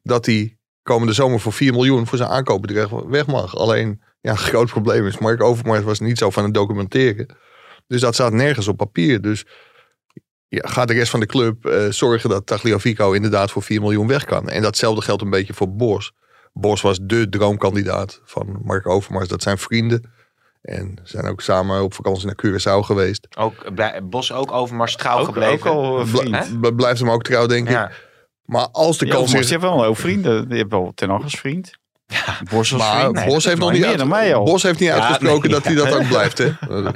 dat hij komende zomer voor 4 miljoen voor zijn aankoopbedrag weg mag. Alleen, ja, een groot probleem is, Mark Overmars was niet zo van het documenteren. Dus dat staat nergens op papier. Dus ja, gaat de rest van de club eh, zorgen dat Tagliafico inderdaad voor 4 miljoen weg kan. En datzelfde geldt een beetje voor Bos. Bos was de droomkandidaat van Mark Overmars. Dat zijn vrienden. En zijn ook samen op vakantie naar Curaçao geweest. Ook, Bos ook Overmars trouw Ook, gebleven. ook al eh, Bl- vriend. b- blijft hem ook trouw, denk ik. Ja. Maar als de Ja, kans Overmars, is... je hebt wel een hoop vrienden. Je hebt wel Ten Hag als vriend. Ja, Bos als Maar vriend. Nee, Bos heeft nog niet, meer uit- dan mij al. Bos heeft niet uitgesproken nee, dat hij dat ook blijft. Hè?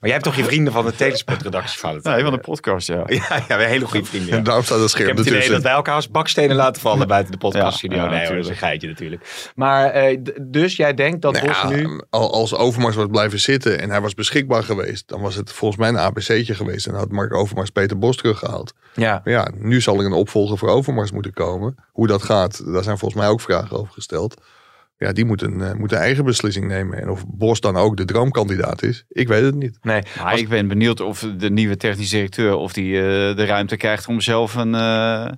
Maar jij hebt toch je vrienden van de Telesport-redactie, Valentijn? Nee, van de podcast, ja. Ja, ja, we hebben hele goede vrienden. ja. En daarom staat het Ik scherm heb het idee dat wij elkaar als bakstenen laten vallen buiten de podcaststudio. Ja, ja, nee hoor, dat is natuurlijk. een geitje natuurlijk. Maar eh, dus jij denkt dat Nou Bos ja, nu... al- Als Overmars was blijven zitten en hij was beschikbaar geweest, dan was het volgens mij een ABC'tje geweest. En dan had Mark Overmars Peter Bos teruggehaald. Ja. Maar ja, nu zal er een opvolger voor Overmars moeten komen. Hoe dat gaat, daar zijn volgens mij ook vragen over gesteld. Ja, die moet een, eh, moet een eigen beslissing nemen. En of Bos dan ook de droomkandidaat is, ik weet het niet. Nee. Maar ik ben benieuwd of de nieuwe technisch directeur of die eh, de ruimte krijgt om zelf een, eh,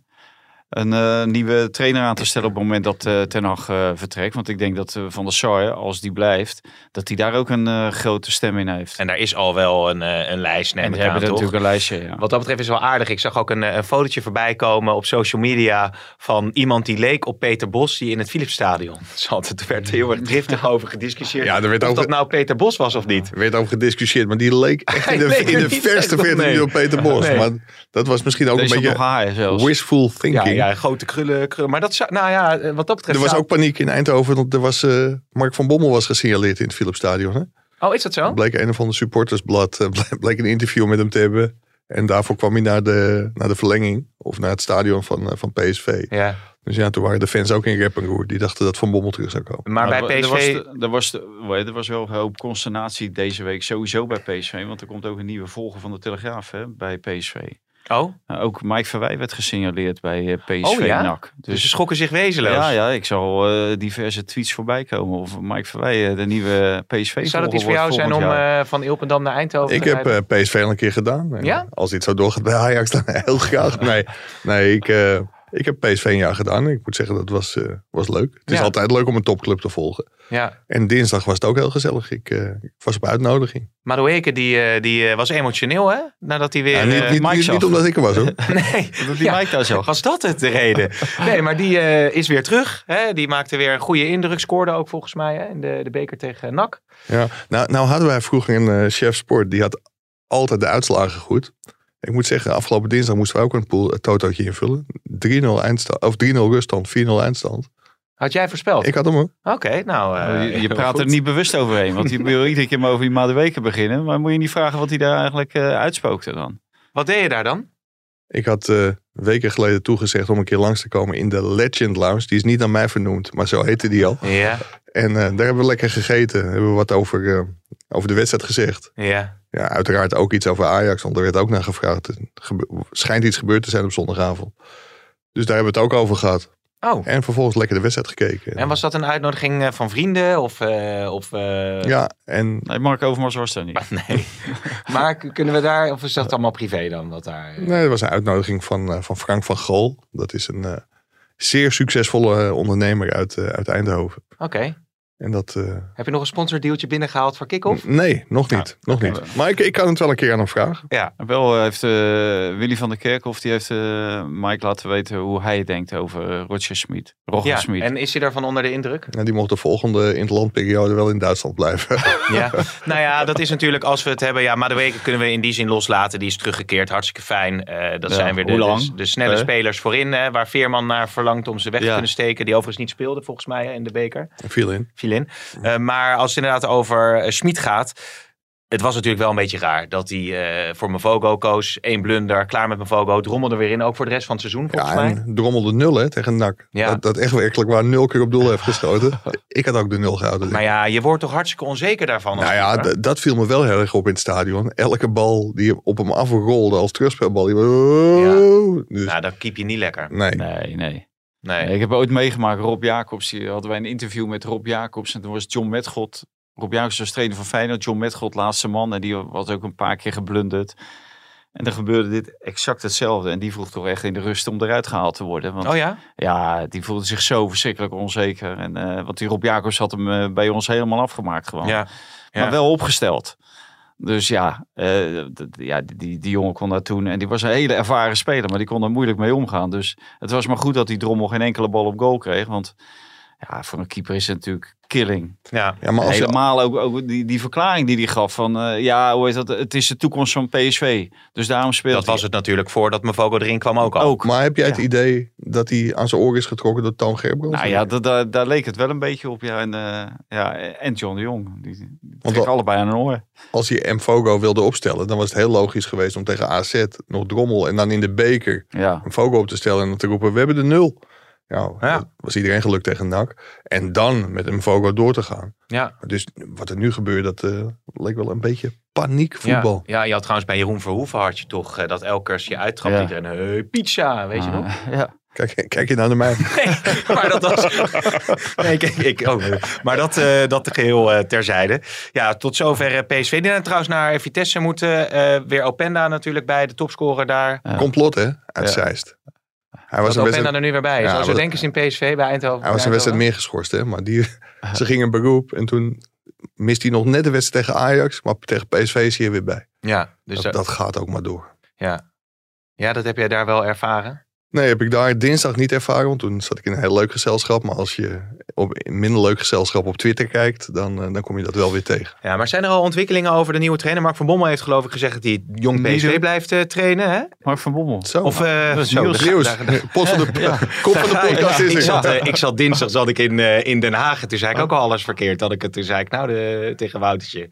een eh, nieuwe trainer aan te stellen op het moment dat eh Ten Hag eh, vertrekt. Want ik denk dat Van der Sar, als die blijft, dat hij daar ook een eh, grote stem in heeft. En daar is al wel een, eh, een lijst, neem En aan, hebben toch? natuurlijk een lijstje, ja. Wat dat betreft is wel aardig. Ik zag ook een, een fotootje voorbij komen op social media van iemand die leek op Peter Bos die in het Philipsstadion zat. Er werd heel erg driftig over gediscussieerd. Ja, er werd of over- dat nou Peter Bos was of niet. Er werd over gediscussieerd, maar die leek echt in de, in er verste echt op, verte nee. niet op Peter Bos. Nee. Maar dat was misschien ook Deze een beetje wishful Ja, thinking. ja, grote krullen, krullen. Maar dat zou, nou ja, eh, wat dat betreft. Er was zou- ook paniek in Eindhoven, want er was, eh, Mark van Bommel was gesignaleerd in het Philipsstadion. Hè? Oh, is dat zo? bleek een of ander supportersblad, eh, ble- bleek een interview met hem te hebben. En daarvoor kwam hij naar de, naar de verlenging, of naar het stadion van, van PSV. Ja. Dus ja, toen waren de fans ook in rep en roer. Die dachten dat Van Bommel terug zou komen. Maar bij er, PSV. was, de- er, was, de- er was wel een hoop consternatie deze week sowieso bij PSV. Want er komt ook een nieuwe volger van de Telegraaf hè, bij PSV. Oh, Nou, ook Mike Verwij werd gesignaleerd bij eh, PSV Oh ja? NAC. dus ze schrokken zich wezenloos. ja, ja, ik zal eh, diverse tweets voorbij komen. Of Mike Verwij eh, de nieuwe PSV Zou dat iets voor jou zijn om eh, van Ilpendam naar Eindhoven Ik te heb rijden? eh, PSV al een keer gedaan. Ja? Als dit zo doorgaat bij Ajax, dan heel graag. Nee, nee ik, eh, ik heb PSV een jaar gedaan. Ik moet zeggen, dat was, eh, was leuk. Het is Ja. altijd leuk om een topclub te volgen. Ja. En dinsdag was het ook heel gezellig. Ik, eh, ik was op uitnodiging. Madueke die, eh, die was emotioneel, hè? Nadat hij weer... Ja, niet, niet, Mike niet, niet omdat ik er was hoor. nee, Dat die Ja. Mike daar zag. was dat het de reden? Nee, maar die is weer terug. Hè? Die maakte weer een goede indruk. Scoorde ook volgens mij hè? in de, de beker tegen NAC. Ja, nou, nou hadden wij vroeger een chef sport. Die had altijd de uitslagen goed. Ik moet zeggen, afgelopen dinsdag moesten we ook een pool, het totootje invullen. 3-0 eindstand, of 3-0 ruststand, 4-0 eindstand. Had jij voorspeld? Ik had hem hoor. Oké, nou... eh, Oh, je, je heel praat goed. er niet bewust overheen. Want je wil iedere keer maar over die Maduweken beginnen. Maar moet je niet vragen wat hij daar eigenlijk eh, uitspookte dan? Wat deed je daar dan? Ik had eh, weken geleden toegezegd om een keer langs te komen in de Legend Lounge. Die is niet aan mij vernoemd, maar zo heette die al. Ja, En eh, daar hebben we lekker gegeten. Hebben we wat over, eh, over de wedstrijd gezegd. ja. Ja, uiteraard ook iets over Ajax, want er werd ook naar gevraagd. Er gebe- schijnt iets gebeurd te zijn op zondagavond. Dus daar hebben we het ook over gehad. Oh, En vervolgens lekker de wedstrijd gekeken. en was dat een uitnodiging eh, van vrienden? Of, eh, of, eh, Ja, en Nee, Mark Overmars was er niet. Nee. maar kunnen we daar... Of is dat allemaal privé dan? Wat daar... nee, er was een uitnodiging van, eh, van Frank van Gool. Dat is een eh, zeer succesvolle ondernemer uit, eh, uit Eindhoven. Oké. En dat... eh, Heb je nog een sponsordealtje binnengehaald voor Kick-Off? nee, nog niet. nog niet. Maar ik, ik kan het wel een keer aan hem vragen. Ja. Wel eh, heeft eh, Willy van der Kerkhoff die heeft eh, Mike laten weten hoe hij denkt over Roger Smit. Roger ja. Smit. En is hij daarvan onder de indruk? En die mocht de volgende interlandperiode wel in Duitsland blijven. Ja, nou ja, dat is natuurlijk als we het hebben. Ja, maar de weken kunnen we in die zin loslaten. Die is teruggekeerd, hartstikke fijn. Eh, dat Ja, zijn weer de, lang? de, de snelle spelers voorin. hè, waar Veerman naar verlangt om ze weg te kunnen steken. Die overigens niet speelde volgens mij in de beker. Viel in. Viel in. Eh, maar als het inderdaad over uh, Schmid gaat. het was natuurlijk wel een beetje raar dat hij eh, voor Mavogo koos. Eén blunder, klaar met Mavogo. Drommelde weer in, ook voor de rest van het seizoen volgens Ja, mij. en drommelde nul hè, tegen NAC. Ja. Dat, dat echt werkelijk waar nul keer op doel heeft geschoten. Ik had ook de nul gehouden. Maar ja, je wordt toch hartstikke onzeker daarvan. Nou ja, dat viel me wel heel erg op in het stadion. Elke bal die op hem afrolde als terugspelbal. Die... Oh, dus, Nou, dan keep je niet lekker. nee. Nee, nee. Nee. Nee, ik heb ooit meegemaakt, Rob Jacobs, die hadden wij een interview met Rob Jacobs. En toen was John Metgod, Rob Jacobs was trainer van Feyenoord, John Metgod laatste man. En die was ook een paar keer geblunderd. En dan gebeurde dit exact hetzelfde. En die vroeg toch echt in de rust om eruit gehaald te worden. Want Oh ja? ja, die voelde zich zo verschrikkelijk onzeker. En, eh, want die Rob Jacobs had hem eh, bij ons helemaal afgemaakt gewoon. Ja. Maar Ja. wel opgesteld. Dus ja, eh, ja die, die, jongen kon dat toen. En die was een hele ervaren speler, maar die kon er moeilijk mee omgaan. Dus het was maar goed dat die drommel geen enkele bal op goal kreeg. Want ja, voor een keeper is het natuurlijk killing. Ja. Ja, maar als je, Helemaal ook, ook die, die verklaring die hij gaf van... eh, ja, hoe heet dat? Het is de toekomst van PSV. Dus daarom speelt Dat was het natuurlijk voordat Mavogo erin kwam ook al. ook. maar heb jij het Ja. idee dat hij aan zijn oor is getrokken door Toon Gerbrands? Nou ja, da- da- daar leek het wel een beetje op. Ja, en, eh, ja, en John de Jong. Die, die Want allebei aan een oor. Als hij Mfogo wilde opstellen, dan was het heel logisch geweest om tegen AZ nog Drommel en dan in de beker Ja, Mfogo op te stellen en dan te roepen, we hebben de nul. Ja, Ja. was iedereen gelukt tegen NAC. En dan met Mfogo door te gaan. Ja. Dus wat er nu gebeurt, dat eh, leek wel een beetje Ja. paniekvoetbal. ja, je had trouwens bij Jeroen Verhoeven had je toch eh, dat elke keer als je uittrapt Ja. iedereen, hey, pizza, weet je nog? Ah, ja. Kijk, kijk je nou naar mij. maar dat was. nee, kijk, ik ook. Maar dat, eh dat geheel eh, terzijde. Ja, tot zover PSV. Die zijn trouwens naar Vitesse moeten. eh, weer Openda natuurlijk bij, de topscorer daar. Ja. Complot hè, uit Ja. Zeist. Hij Was wedstrijd, er nu weer bij is. Ja, Als we denken in PSV bij Eindhoven. hij was een wedstrijd meer geschorst hè. Maar die, ze gingen beroep en toen mist hij nog net de wedstrijd tegen Ajax. Maar tegen PSV is hij er weer bij. Ja, dus Dat, dat, dat gaat ook maar door. ja. ja, dat heb jij daar wel ervaren. Nee, heb ik daar dinsdag niet ervaren. Want toen zat ik in een heel leuk gezelschap. Maar als je op een minder leuk gezelschap op Twitter kijkt, dan, eh, dan kom je dat wel weer tegen. Ja, maar zijn er al ontwikkelingen over de nieuwe trainer? Mark van Bommel heeft geloof ik gezegd dat hij jong PSV blijft eh, trainen. Hè? Mark van Bommel. Zo, Of eh, dat is zo, nieuws. daar- nieuws. daar- daar- Pot van de, kop van de Ja, podcast is ik, zat, eh, ik zat dinsdag zat ik in, eh, in Den Haag. En toen zei ik ook al alles verkeerd. Dat ik het, toen zei ik nou de, tegen Woutertje. Ik,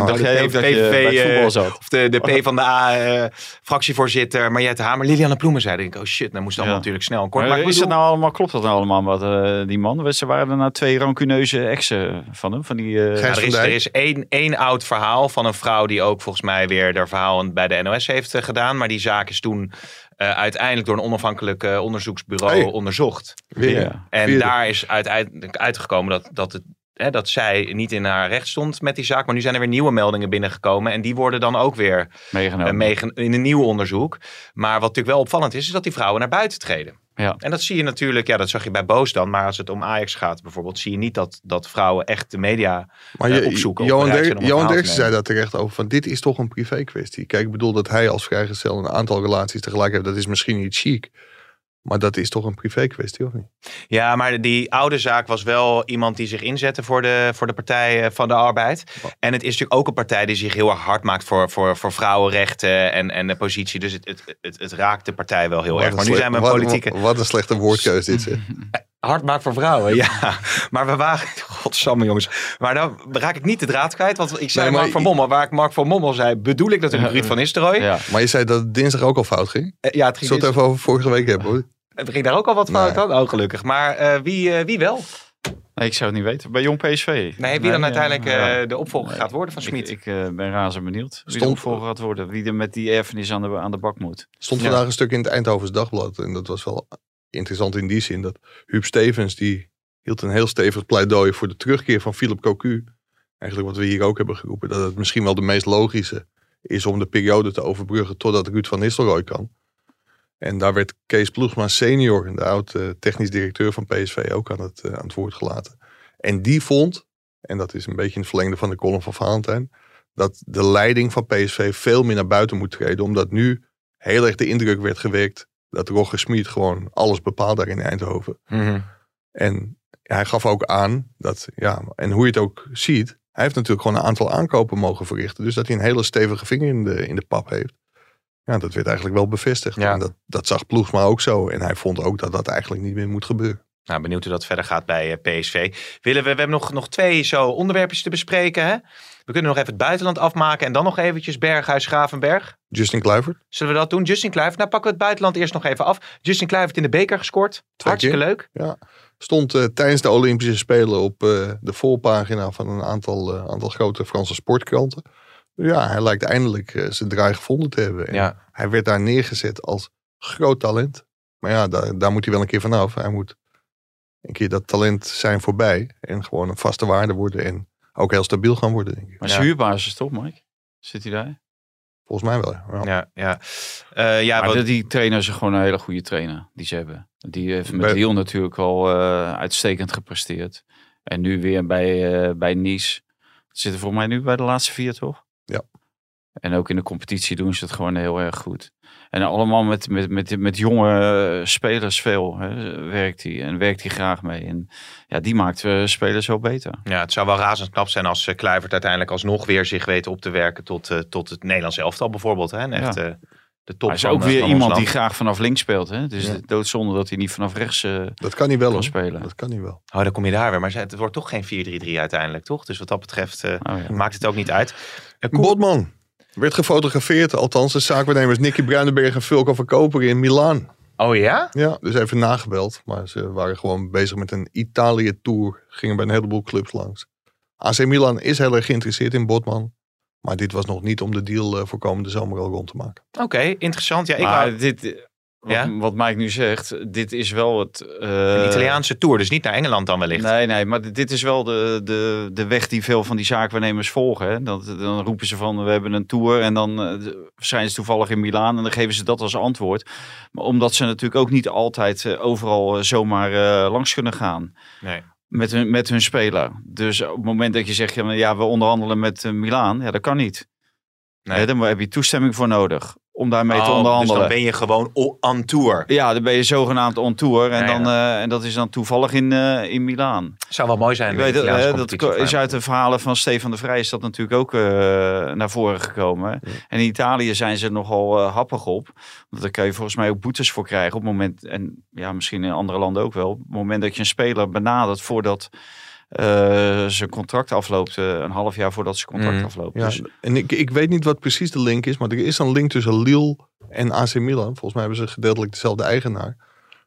Oh, de jij ook dat je bij het eh, voetbal zat? Of de, de P van de A eh, fractievoorzitter Mariette Hamer. Liliane Ploemen zei. Ik, oh shit, nou moest allemaal Ja. natuurlijk snel en kort. Maar is dat nou allemaal, klopt dat nou allemaal wat eh, die man? Ze waren er nou twee rancuneuze exen van hem. Van die, eh, Ja, er is, er één, één oud verhaal van een vrouw die ook volgens mij weer haar verhaal bij de NOS heeft eh, gedaan. Maar die zaak is toen uiteindelijk door een onafhankelijk onderzoeksbureau Hey. onderzocht. Weer. En daar is uiteindelijk uitgekomen dat, dat, het, hè, dat zij niet in haar recht stond met die zaak. Maar nu zijn er weer nieuwe meldingen binnengekomen. En die worden dan ook weer meegenomen. eh, meegen- in een nieuw onderzoek. Maar wat natuurlijk wel opvallend is, is dat die vrouwen naar buiten treden. Ja. En dat zie je natuurlijk, ja, dat zag je bij Boos dan. Maar als het om Ajax gaat bijvoorbeeld, zie je niet dat, dat vrouwen echt de media Maar eh, opzoeken. Johan, Der, Johan Derksen zei daar terecht over. Van dit is toch een privé kwestie. Kijk, ik bedoel dat hij als vrijgezel een aantal relaties tegelijk heeft. Dat is misschien niet chic. Maar dat is toch een privé kwestie, of niet? Ja, maar die oude zaak was wel iemand die zich inzette voor de, voor de Partij eh, van de Arbeid. En het is natuurlijk ook een partij die zich heel erg hard maakt voor, voor, voor vrouwenrechten en, en de positie. Dus het, het, het, het raakt de partij wel heel Wat erg. Maar nu slecht- zijn we een politieke... Wat, wat een slechte woordkeus dit, zeg. Hard maakt voor vrouwen, ja. Maar we waren... Godsamme jongens. Maar dan raak ik niet de draad kwijt. Want ik zei Nee, maar Mark van Bommel. Waar ik Mark van Bommel zei, bedoel ik natuurlijk Ruud van Nistelrooy. Ja. Maar je zei dat het dinsdag ook al fout ging. Eh, ja het, ging dit- het even over vorige week hebben, hoor. het ging daar ook al wat fout Nee. aan. Oh, gelukkig. Maar eh, wie, eh, wie wel? Nee, ik zou het niet weten. Bij Jong PSV. Nee, wie dan uiteindelijk ja. de opvolger gaat worden van Smit. ik eh, ben razend benieuwd wie de Stond- opvolger gaat worden. Wie er met die erfenis aan de, aan de bak moet. stond Ja. vandaag een stuk in het Eindhovens Dagblad. En dat was wel interessant in die zin. Dat Huub Stevens, die hield een heel stevig pleidooi voor de terugkeer van Philip Cocu. Eigenlijk wat we hier ook hebben geroepen. Dat het misschien wel de meest logische is om de periode te overbruggen totdat Ruud van Nistelrooy kan. En daar werd Kees Ploegsma senior, de oud eh, technisch directeur van PSV, ook aan het, eh, aan het woord gelaten. En die vond, en dat is een beetje in het verlengde van de column van Valentijn, dat de leiding van PSV veel meer naar buiten moet treden. Omdat nu heel erg de indruk werd gewekt dat Roger Smit gewoon alles bepaalt daar in Eindhoven. Mhm. En hij gaf ook aan dat, ja, en hoe je het ook ziet, hij heeft natuurlijk gewoon een aantal aankopen mogen verrichten. Dus dat hij een hele stevige vinger in de, in de pap heeft. Ja, dat werd eigenlijk wel bevestigd. Ja. En dat, dat zag Ploegsma ook zo. En hij vond ook dat dat eigenlijk niet meer moet gebeuren. Nou, benieuwd hoe dat verder gaat bij eh, PSV. Willen we, we hebben nog, nog twee zo onderwerpjes te bespreken. Hè? We kunnen nog even het buitenland afmaken en dan nog eventjes Berghuis, Gravenberg. Justin Kluivert. Zullen we dat doen? Justin Kluivert. Nou, pakken we het buitenland eerst nog even af. Justin Kluivert in de beker gescoord. Hartstikke leuk. Ja. Stond eh, tijdens de Olympische Spelen op eh, de voorpagina van een aantal, eh, aantal grote Franse sportkranten. Ja, hij lijkt eindelijk zijn draai gevonden te hebben. En Ja. Hij werd daar neergezet als groot talent. Maar ja, daar, daar moet hij wel een keer vanaf. Hij moet een keer dat talent zijn voorbij. En gewoon een vaste waarde worden. En ook heel stabiel gaan worden, denk ik. Maar Ja. is huurbasis toch, Mike? Zit hij daar? Volgens mij wel. ja. Ja. Ja, ja. Eh, ja maar wat- dat- die trainer is gewoon een hele goede trainer die ze hebben. Die heeft met Bij- Lille natuurlijk al eh, uitstekend gepresteerd. En nu weer bij, eh, bij Nice. Ze zitten volgens mij nu bij de laatste vier, toch? Ja. En ook in de competitie doen ze het gewoon heel erg goed. En allemaal met, met, met, met jonge eh, spelers veel hè, werkt hij. En werkt hij graag mee. En ja, die maakt uh, spelers zo beter. Ja, het zou wel razend knap zijn als uh, Kluivert uiteindelijk alsnog weer zich weet op te werken tot, uh, tot het Nederlands elftal bijvoorbeeld. Hè? En echt ja. de top Hij is ook weer iemand die graag vanaf links speelt. Hè? Dus Ja. doodzonde dat hij niet vanaf rechts uh, Dat kan hij wel kan spelen. Dat kan hij wel. Oh, dan kom je daar weer. Maar het wordt toch geen 4-3-3 uiteindelijk, toch? Dus wat dat betreft uh, Oh, ja. maakt het ook niet uit. Uh, Botman werd gefotografeerd. Althans, de zaakwaarnemers Nicky Bruinenberg en Vulko van Koper in Milaan. Oh ja? Ja, dus even nagebeld. Maar ze waren gewoon bezig met een Italië-tour. Gingen bij een heleboel clubs langs. AC Milan is heel erg geïnteresseerd in Botman. Maar dit was nog niet om de deal uh, voor komende zomer al rond te maken. Oké, okay, interessant. Ja, ik maar wou... dit, wat, Ja? wat Mike nu zegt, dit is wel het... Uh, Een Italiaanse tour, dus niet naar Engeland dan wellicht. Nee, nee, maar dit- is wel de, de, de weg die veel van die zaakwaarnemers volgen. Hè? Dat, dan roepen ze van, we hebben een tour en dan eh, zijn ze toevallig in Milaan en dan geven ze dat als antwoord. Maar omdat ze natuurlijk ook niet altijd eh, overal zomaar langs kunnen gaan Nee. met hun, met hun speler. Dus op het moment dat je zegt, ja, maar ja we onderhandelen met Milaan, ja, dat kan niet. Nee. Hè, dan heb je toestemming voor nodig om daarmee te Oh, onderhandelen. Dus dan ben je gewoon on tour. Ja, dan ben je zogenaamd on tour. En, Ja, dan, eh, en dat is dan toevallig in, eh, in Milaan. Zou wel mooi zijn. Ik weet, eh, dat is uit de verhalen van Stefan de Vrij is dat natuurlijk ook eh, naar voren gekomen. En in Italië zijn ze nogal happig op. Want daar kan je volgens mij ook boetes voor krijgen op het moment, en ja, misschien in andere landen ook wel, op het moment dat je een speler benadert voordat eh, zijn contract afloopt, eh, een half jaar voordat zijn contract Mm. afloopt. Ja, Dus, en ik, ik weet niet wat precies de link is. Maar er is een link tussen Lille en AC Milan. Volgens mij hebben ze gedeeltelijk dezelfde eigenaar.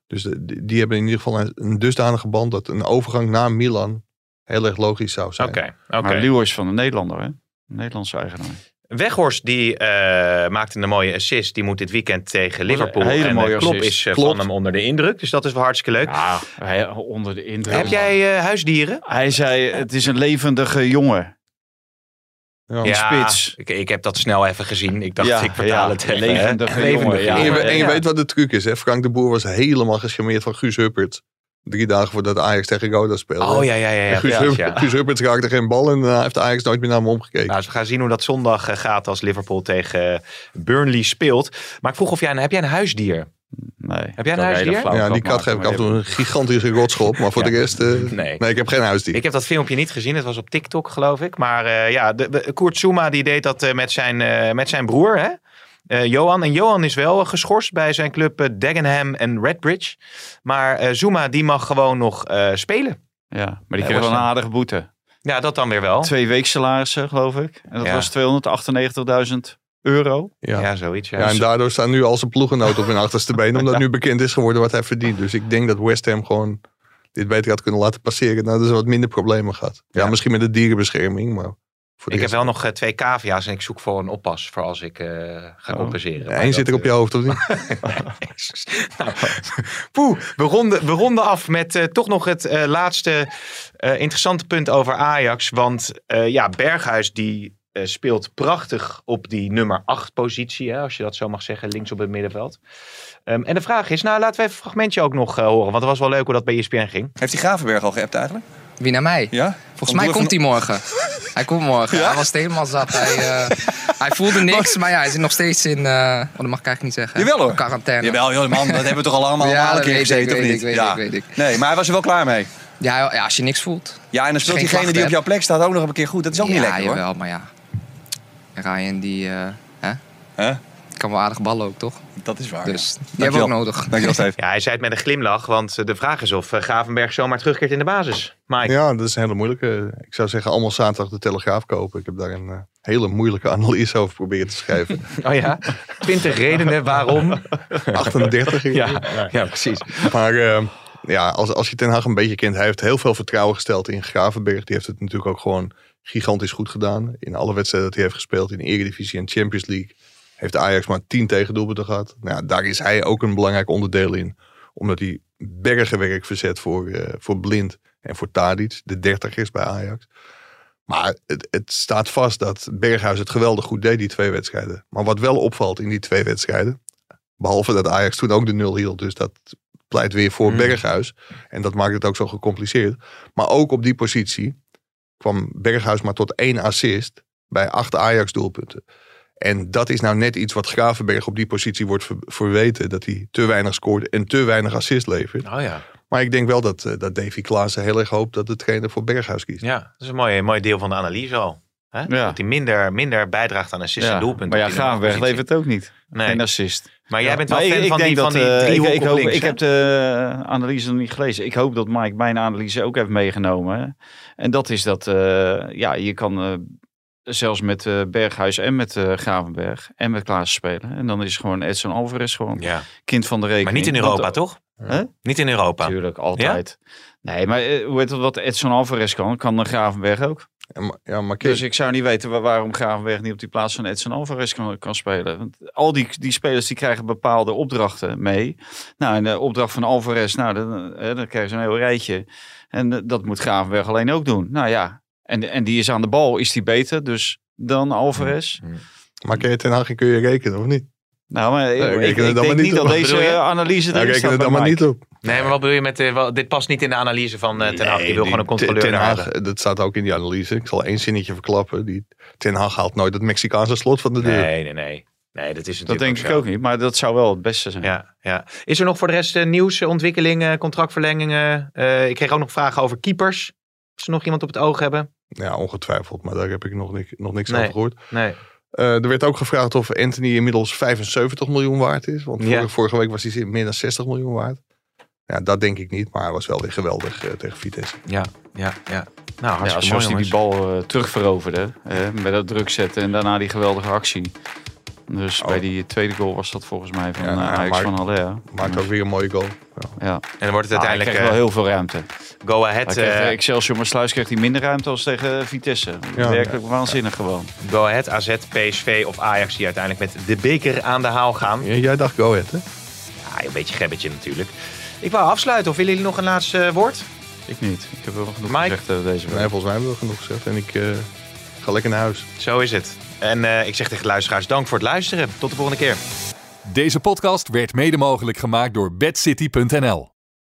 Dus de- die, die hebben in ieder geval een, een dusdanige band dat een overgang naar Milan heel erg logisch zou zijn. Oké, oké. Maar Leeuw is van een Nederlander, hè? Een Nederlandse eigenaar. Weghorst die eh, maakte een mooie assist. Die moet dit weekend tegen Liverpool. een hele en mooie eh, Klopp assist. is eh, Klopt. van hem onder de indruk. Dus dat is wel hartstikke leuk. Ja, hij, onder de indruk. Heb jij eh, huisdieren? Hij zei, het is een levendige jongen. Ja. Ja. spits. Ik, ik heb dat snel even gezien. Ik dacht, Ja, ik vertaal ja, het even. levendige hè. jongen, ja. En je, jongen, en je ja. weet wat de truc is. Hè? Frank de Boer was helemaal gescharmeerd van Guus Huppert. Drie dagen voordat Ajax tegen Roda speelde. Oh ja, ja, ja. ja, En Guus, ja. Guus Huppert raakte geen bal en daarna heeft Ajax nooit meer naar hem omgekeken. Nou, dus we gaan zien hoe dat zondag eh, gaat als Liverpool tegen eh, Burnley speelt. Maar ik vroeg of jij, een- heb jij een huisdier? Nee. Heb jij een huisdier? ja, die kat geef ik af en toe een gigantische rotschop. Maar voor Ja. de rest, eh, Nee. nee. ik heb geen huisdier. Ik heb dat filmpje niet gezien. Het was op TikTok, geloof ik. Maar eh, ja, de, de- Koert Zuma die deed dat eh, met, zijn, eh, met zijn broer, hè? Eh, Johan. En Johan is wel geschorst bij zijn club eh, Dagenham en Redbridge. Maar eh, Zuma die mag gewoon nog eh, spelen. Ja, maar die kreeg wel een aardige boete. Ja, dat dan weer wel. Twee weeksalarissen, geloof ik. En dat Ja. was 298.000 euro. Ja, Ja. zoiets. Ja. Ja, en daardoor staan nu al zijn ploegenoot op hun achterste been. Omdat nu bekend is geworden wat hij verdient. Dus ik denk dat West Ham gewoon dit beter had kunnen laten passeren. Nou, dat ze wat minder problemen gaat. Ja, Ja. misschien met de dierenbescherming. Maar voor ik heb wel nog eh, twee cavia's en ik zoek voor een oppas voor als ik eh, ga Oh. compenseren. Dat, zit er op eh, je hoofd, of niet? Nou, poeh, we ronden, we ronden af met eh, toch nog het eh, laatste eh, interessante punt over Ajax. Want eh, ja, Berghuis die eh, speelt prachtig op die nummer 8 positie. Hè, als je dat zo mag zeggen, links op het middenveld. Ehm, en de vraag is, nou laten we even een fragmentje ook nog eh, horen. Want het was wel leuk hoe dat bij ESPN ging. Heeft die Gravenberg al geappt eigenlijk? Wie naar mij? Ja? Volgens mij komt hij morgen. Hij komt morgen. Hij was helemaal zat. Hij, eh, hij voelde niks, maar ja, hij zit nog steeds in. oh, dat mag ik eigenlijk niet zeggen. Jawel hoor. Quarantaine. Jawel, joh, man, dat hebben we toch al allemaal Ja, een keer gezeten, of weet niet? ik, weet ja. ik, weet ik. Nee, maar hij was er wel klaar mee. Ja, ja, als je niks voelt. Ja, en dan speelt diegene die op jouw plek staat ook nog een keer goed. Dat is ook ja, niet lekker hoor. jawel, maar ja. Ryan die. eh, hè? Hè? Kan wel aardig ballen ook, toch? Dat is waar. Dus die hebben we ook nodig. Dankjewel, Steve. Ja, hij zei het met een glimlach, want eh, de vraag is of eh, Gravenberg zomaar terugkeert in de basis. Mike. Ja, dat is een hele moeilijke. Ik zou zeggen, allemaal zaterdag de Telegraaf kopen. Ik heb daar een eh, hele moeilijke analyse over proberen te schrijven. Oh ja, 20 redenen waarom. 38 Ja, ja precies. Maar eh, ja, als, als je Ten Hag een beetje kent, hij heeft heel veel vertrouwen gesteld in Gravenberg. Die heeft het natuurlijk ook gewoon gigantisch goed gedaan. In alle wedstrijden dat hij heeft gespeeld in de Eredivisie en Champions League heeft Ajax maar 10 tegendoelpunten gehad. Nou, daar is hij ook een belangrijk onderdeel in. Omdat hij bergenwerk verzet voor, eh, voor Blind en voor Tadic. De 30 is bij Ajax. Maar het, het staat vast dat Berghuis het geweldig goed deed, die twee wedstrijden. Maar wat wel opvalt in die twee wedstrijden. Behalve dat Ajax toen ook de nul hield. Dus dat pleit weer voor Mm. Berghuis. En dat maakt het ook zo gecompliceerd. Maar ook op die positie kwam Berghuis maar tot één assist bij acht Ajax doelpunten. En dat is nou net iets wat Gravenberg op die positie wordt ver- verweten. Dat hij te weinig scoort en te weinig assist levert. Oh ja. Maar ik denk wel dat, eh, dat Davy Klaassen heel erg hoopt dat de trainer voor Berghuis kiest. Ja, dat is een mooi, mooi deel van de analyse al. Hè? Ja. Dat hij minder, minder bijdraagt aan assist en Ja, doelpunten. Maar ja, Gravenberg levert het ook niet. Nee. Geen assist. Maar jij bent wel Maar fan ik, van, ik die, denk van dat, die eh, ik, driehoek ik, op hoop- links, ik heb de analyse nog niet gelezen. Ik hoop dat Mike mijn analyse ook heeft meegenomen. En dat is dat, eh, ja, je kan eh, zelfs met eh, Berghuis en met eh, Gravenberg en met Klaas spelen. En dan is gewoon Edson Alvarez gewoon Ja. kind van de rekening. Maar niet in Europa, Want- toch? Hè? Niet in Europa. Natuurlijk, altijd. Nee, maar eh, hoe heet het, wat Edson Alvarez kan, kan de Gravenberg ook. Ja, maar, Dus ik zou niet weten wa- waarom Gravenberg niet op die plaats van Edson Alvarez kan, kan spelen. Want al die, die spelers die krijgen bepaalde opdrachten mee. Nou, en de opdracht van Alvarez, nou, dan, eh, dan krijgen ze een heel rijtje. En eh, dat moet Gravenberg alleen ook doen. Nou ja, en, en die is aan de bal, is die beter dus dan Alvarez? maar ken je Ten Hag en kun je rekenen of niet? Nou, maar ik, denk maar niet niet dat deze analyse erin reken staat er dan maar niet op. Nee, maar wat bedoel je met... eh, wel- dit past niet in de analyse van eh Ten Hag. Die wil gewoon een controleur Ten Hag, hebben. dat staat ook in die analyse. Ik zal één zinnetje verklappen. Die, Ten Hag haalt nooit het Mexicaanse slot van de deur. Nee, nee, nee. Nee, dat is Dat denk ik zo. ook niet, maar dat zou wel het beste zijn. Ja, ja. Is er nog voor de rest eh, nieuws, ontwikkelingen, contractverlengingen? Eh, ik kreeg ook nog vragen over keepers. Als ze nog iemand op het oog hebben? Ja, ongetwijfeld. Maar daar heb ik nog, ni- nog niks Nee. over gehoord. Nee. Eh, er werd ook gevraagd of Anthony inmiddels 75 miljoen waard is. Want Ja. vorige, vorige week was hij meer dan 60 miljoen waard. Ja, dat denk ik niet. Maar hij was wel weer geweldig eh, tegen Vitesse. Ja, ja, ja. Nou, Ja, mooi, hij die bal eh, terugveroverde. hè, met dat druk zetten en daarna die geweldige actie. Dus bij die tweede goal was dat volgens mij van Ja, ja, nou, Ajax Mark- van Haller. Maakt ook weer een mooie goal. Ja. Ja. En dan wordt het Ah, hij uiteindelijk kreeg wel eh, heel veel ruimte. go ahead. Kreeg, eh, eh, Excelsior maar Sluis kreeg hij minder ruimte als tegen Vitesse. Ja. Werkelijk waanzinnig gewoon. go ahead, AZ, PSV of Ajax die uiteindelijk met de beker aan de haal gaan. Ja, jij dacht go ahead, hè? Ja, een beetje gebbetje natuurlijk. Ik wou afsluiten. Of willen jullie nog een laatste eh, woord? Ik niet. Ik heb wel genoeg Mike? gezegd eh, deze week. Nee, volgens mij hebben we genoeg gezegd. En ik eh, ga lekker naar huis. Zo is het. En eh, ik zeg tegen luisteraars, dank voor het luisteren. Tot de volgende keer. Deze podcast werd mede mogelijk gemaakt door bedcity.nl.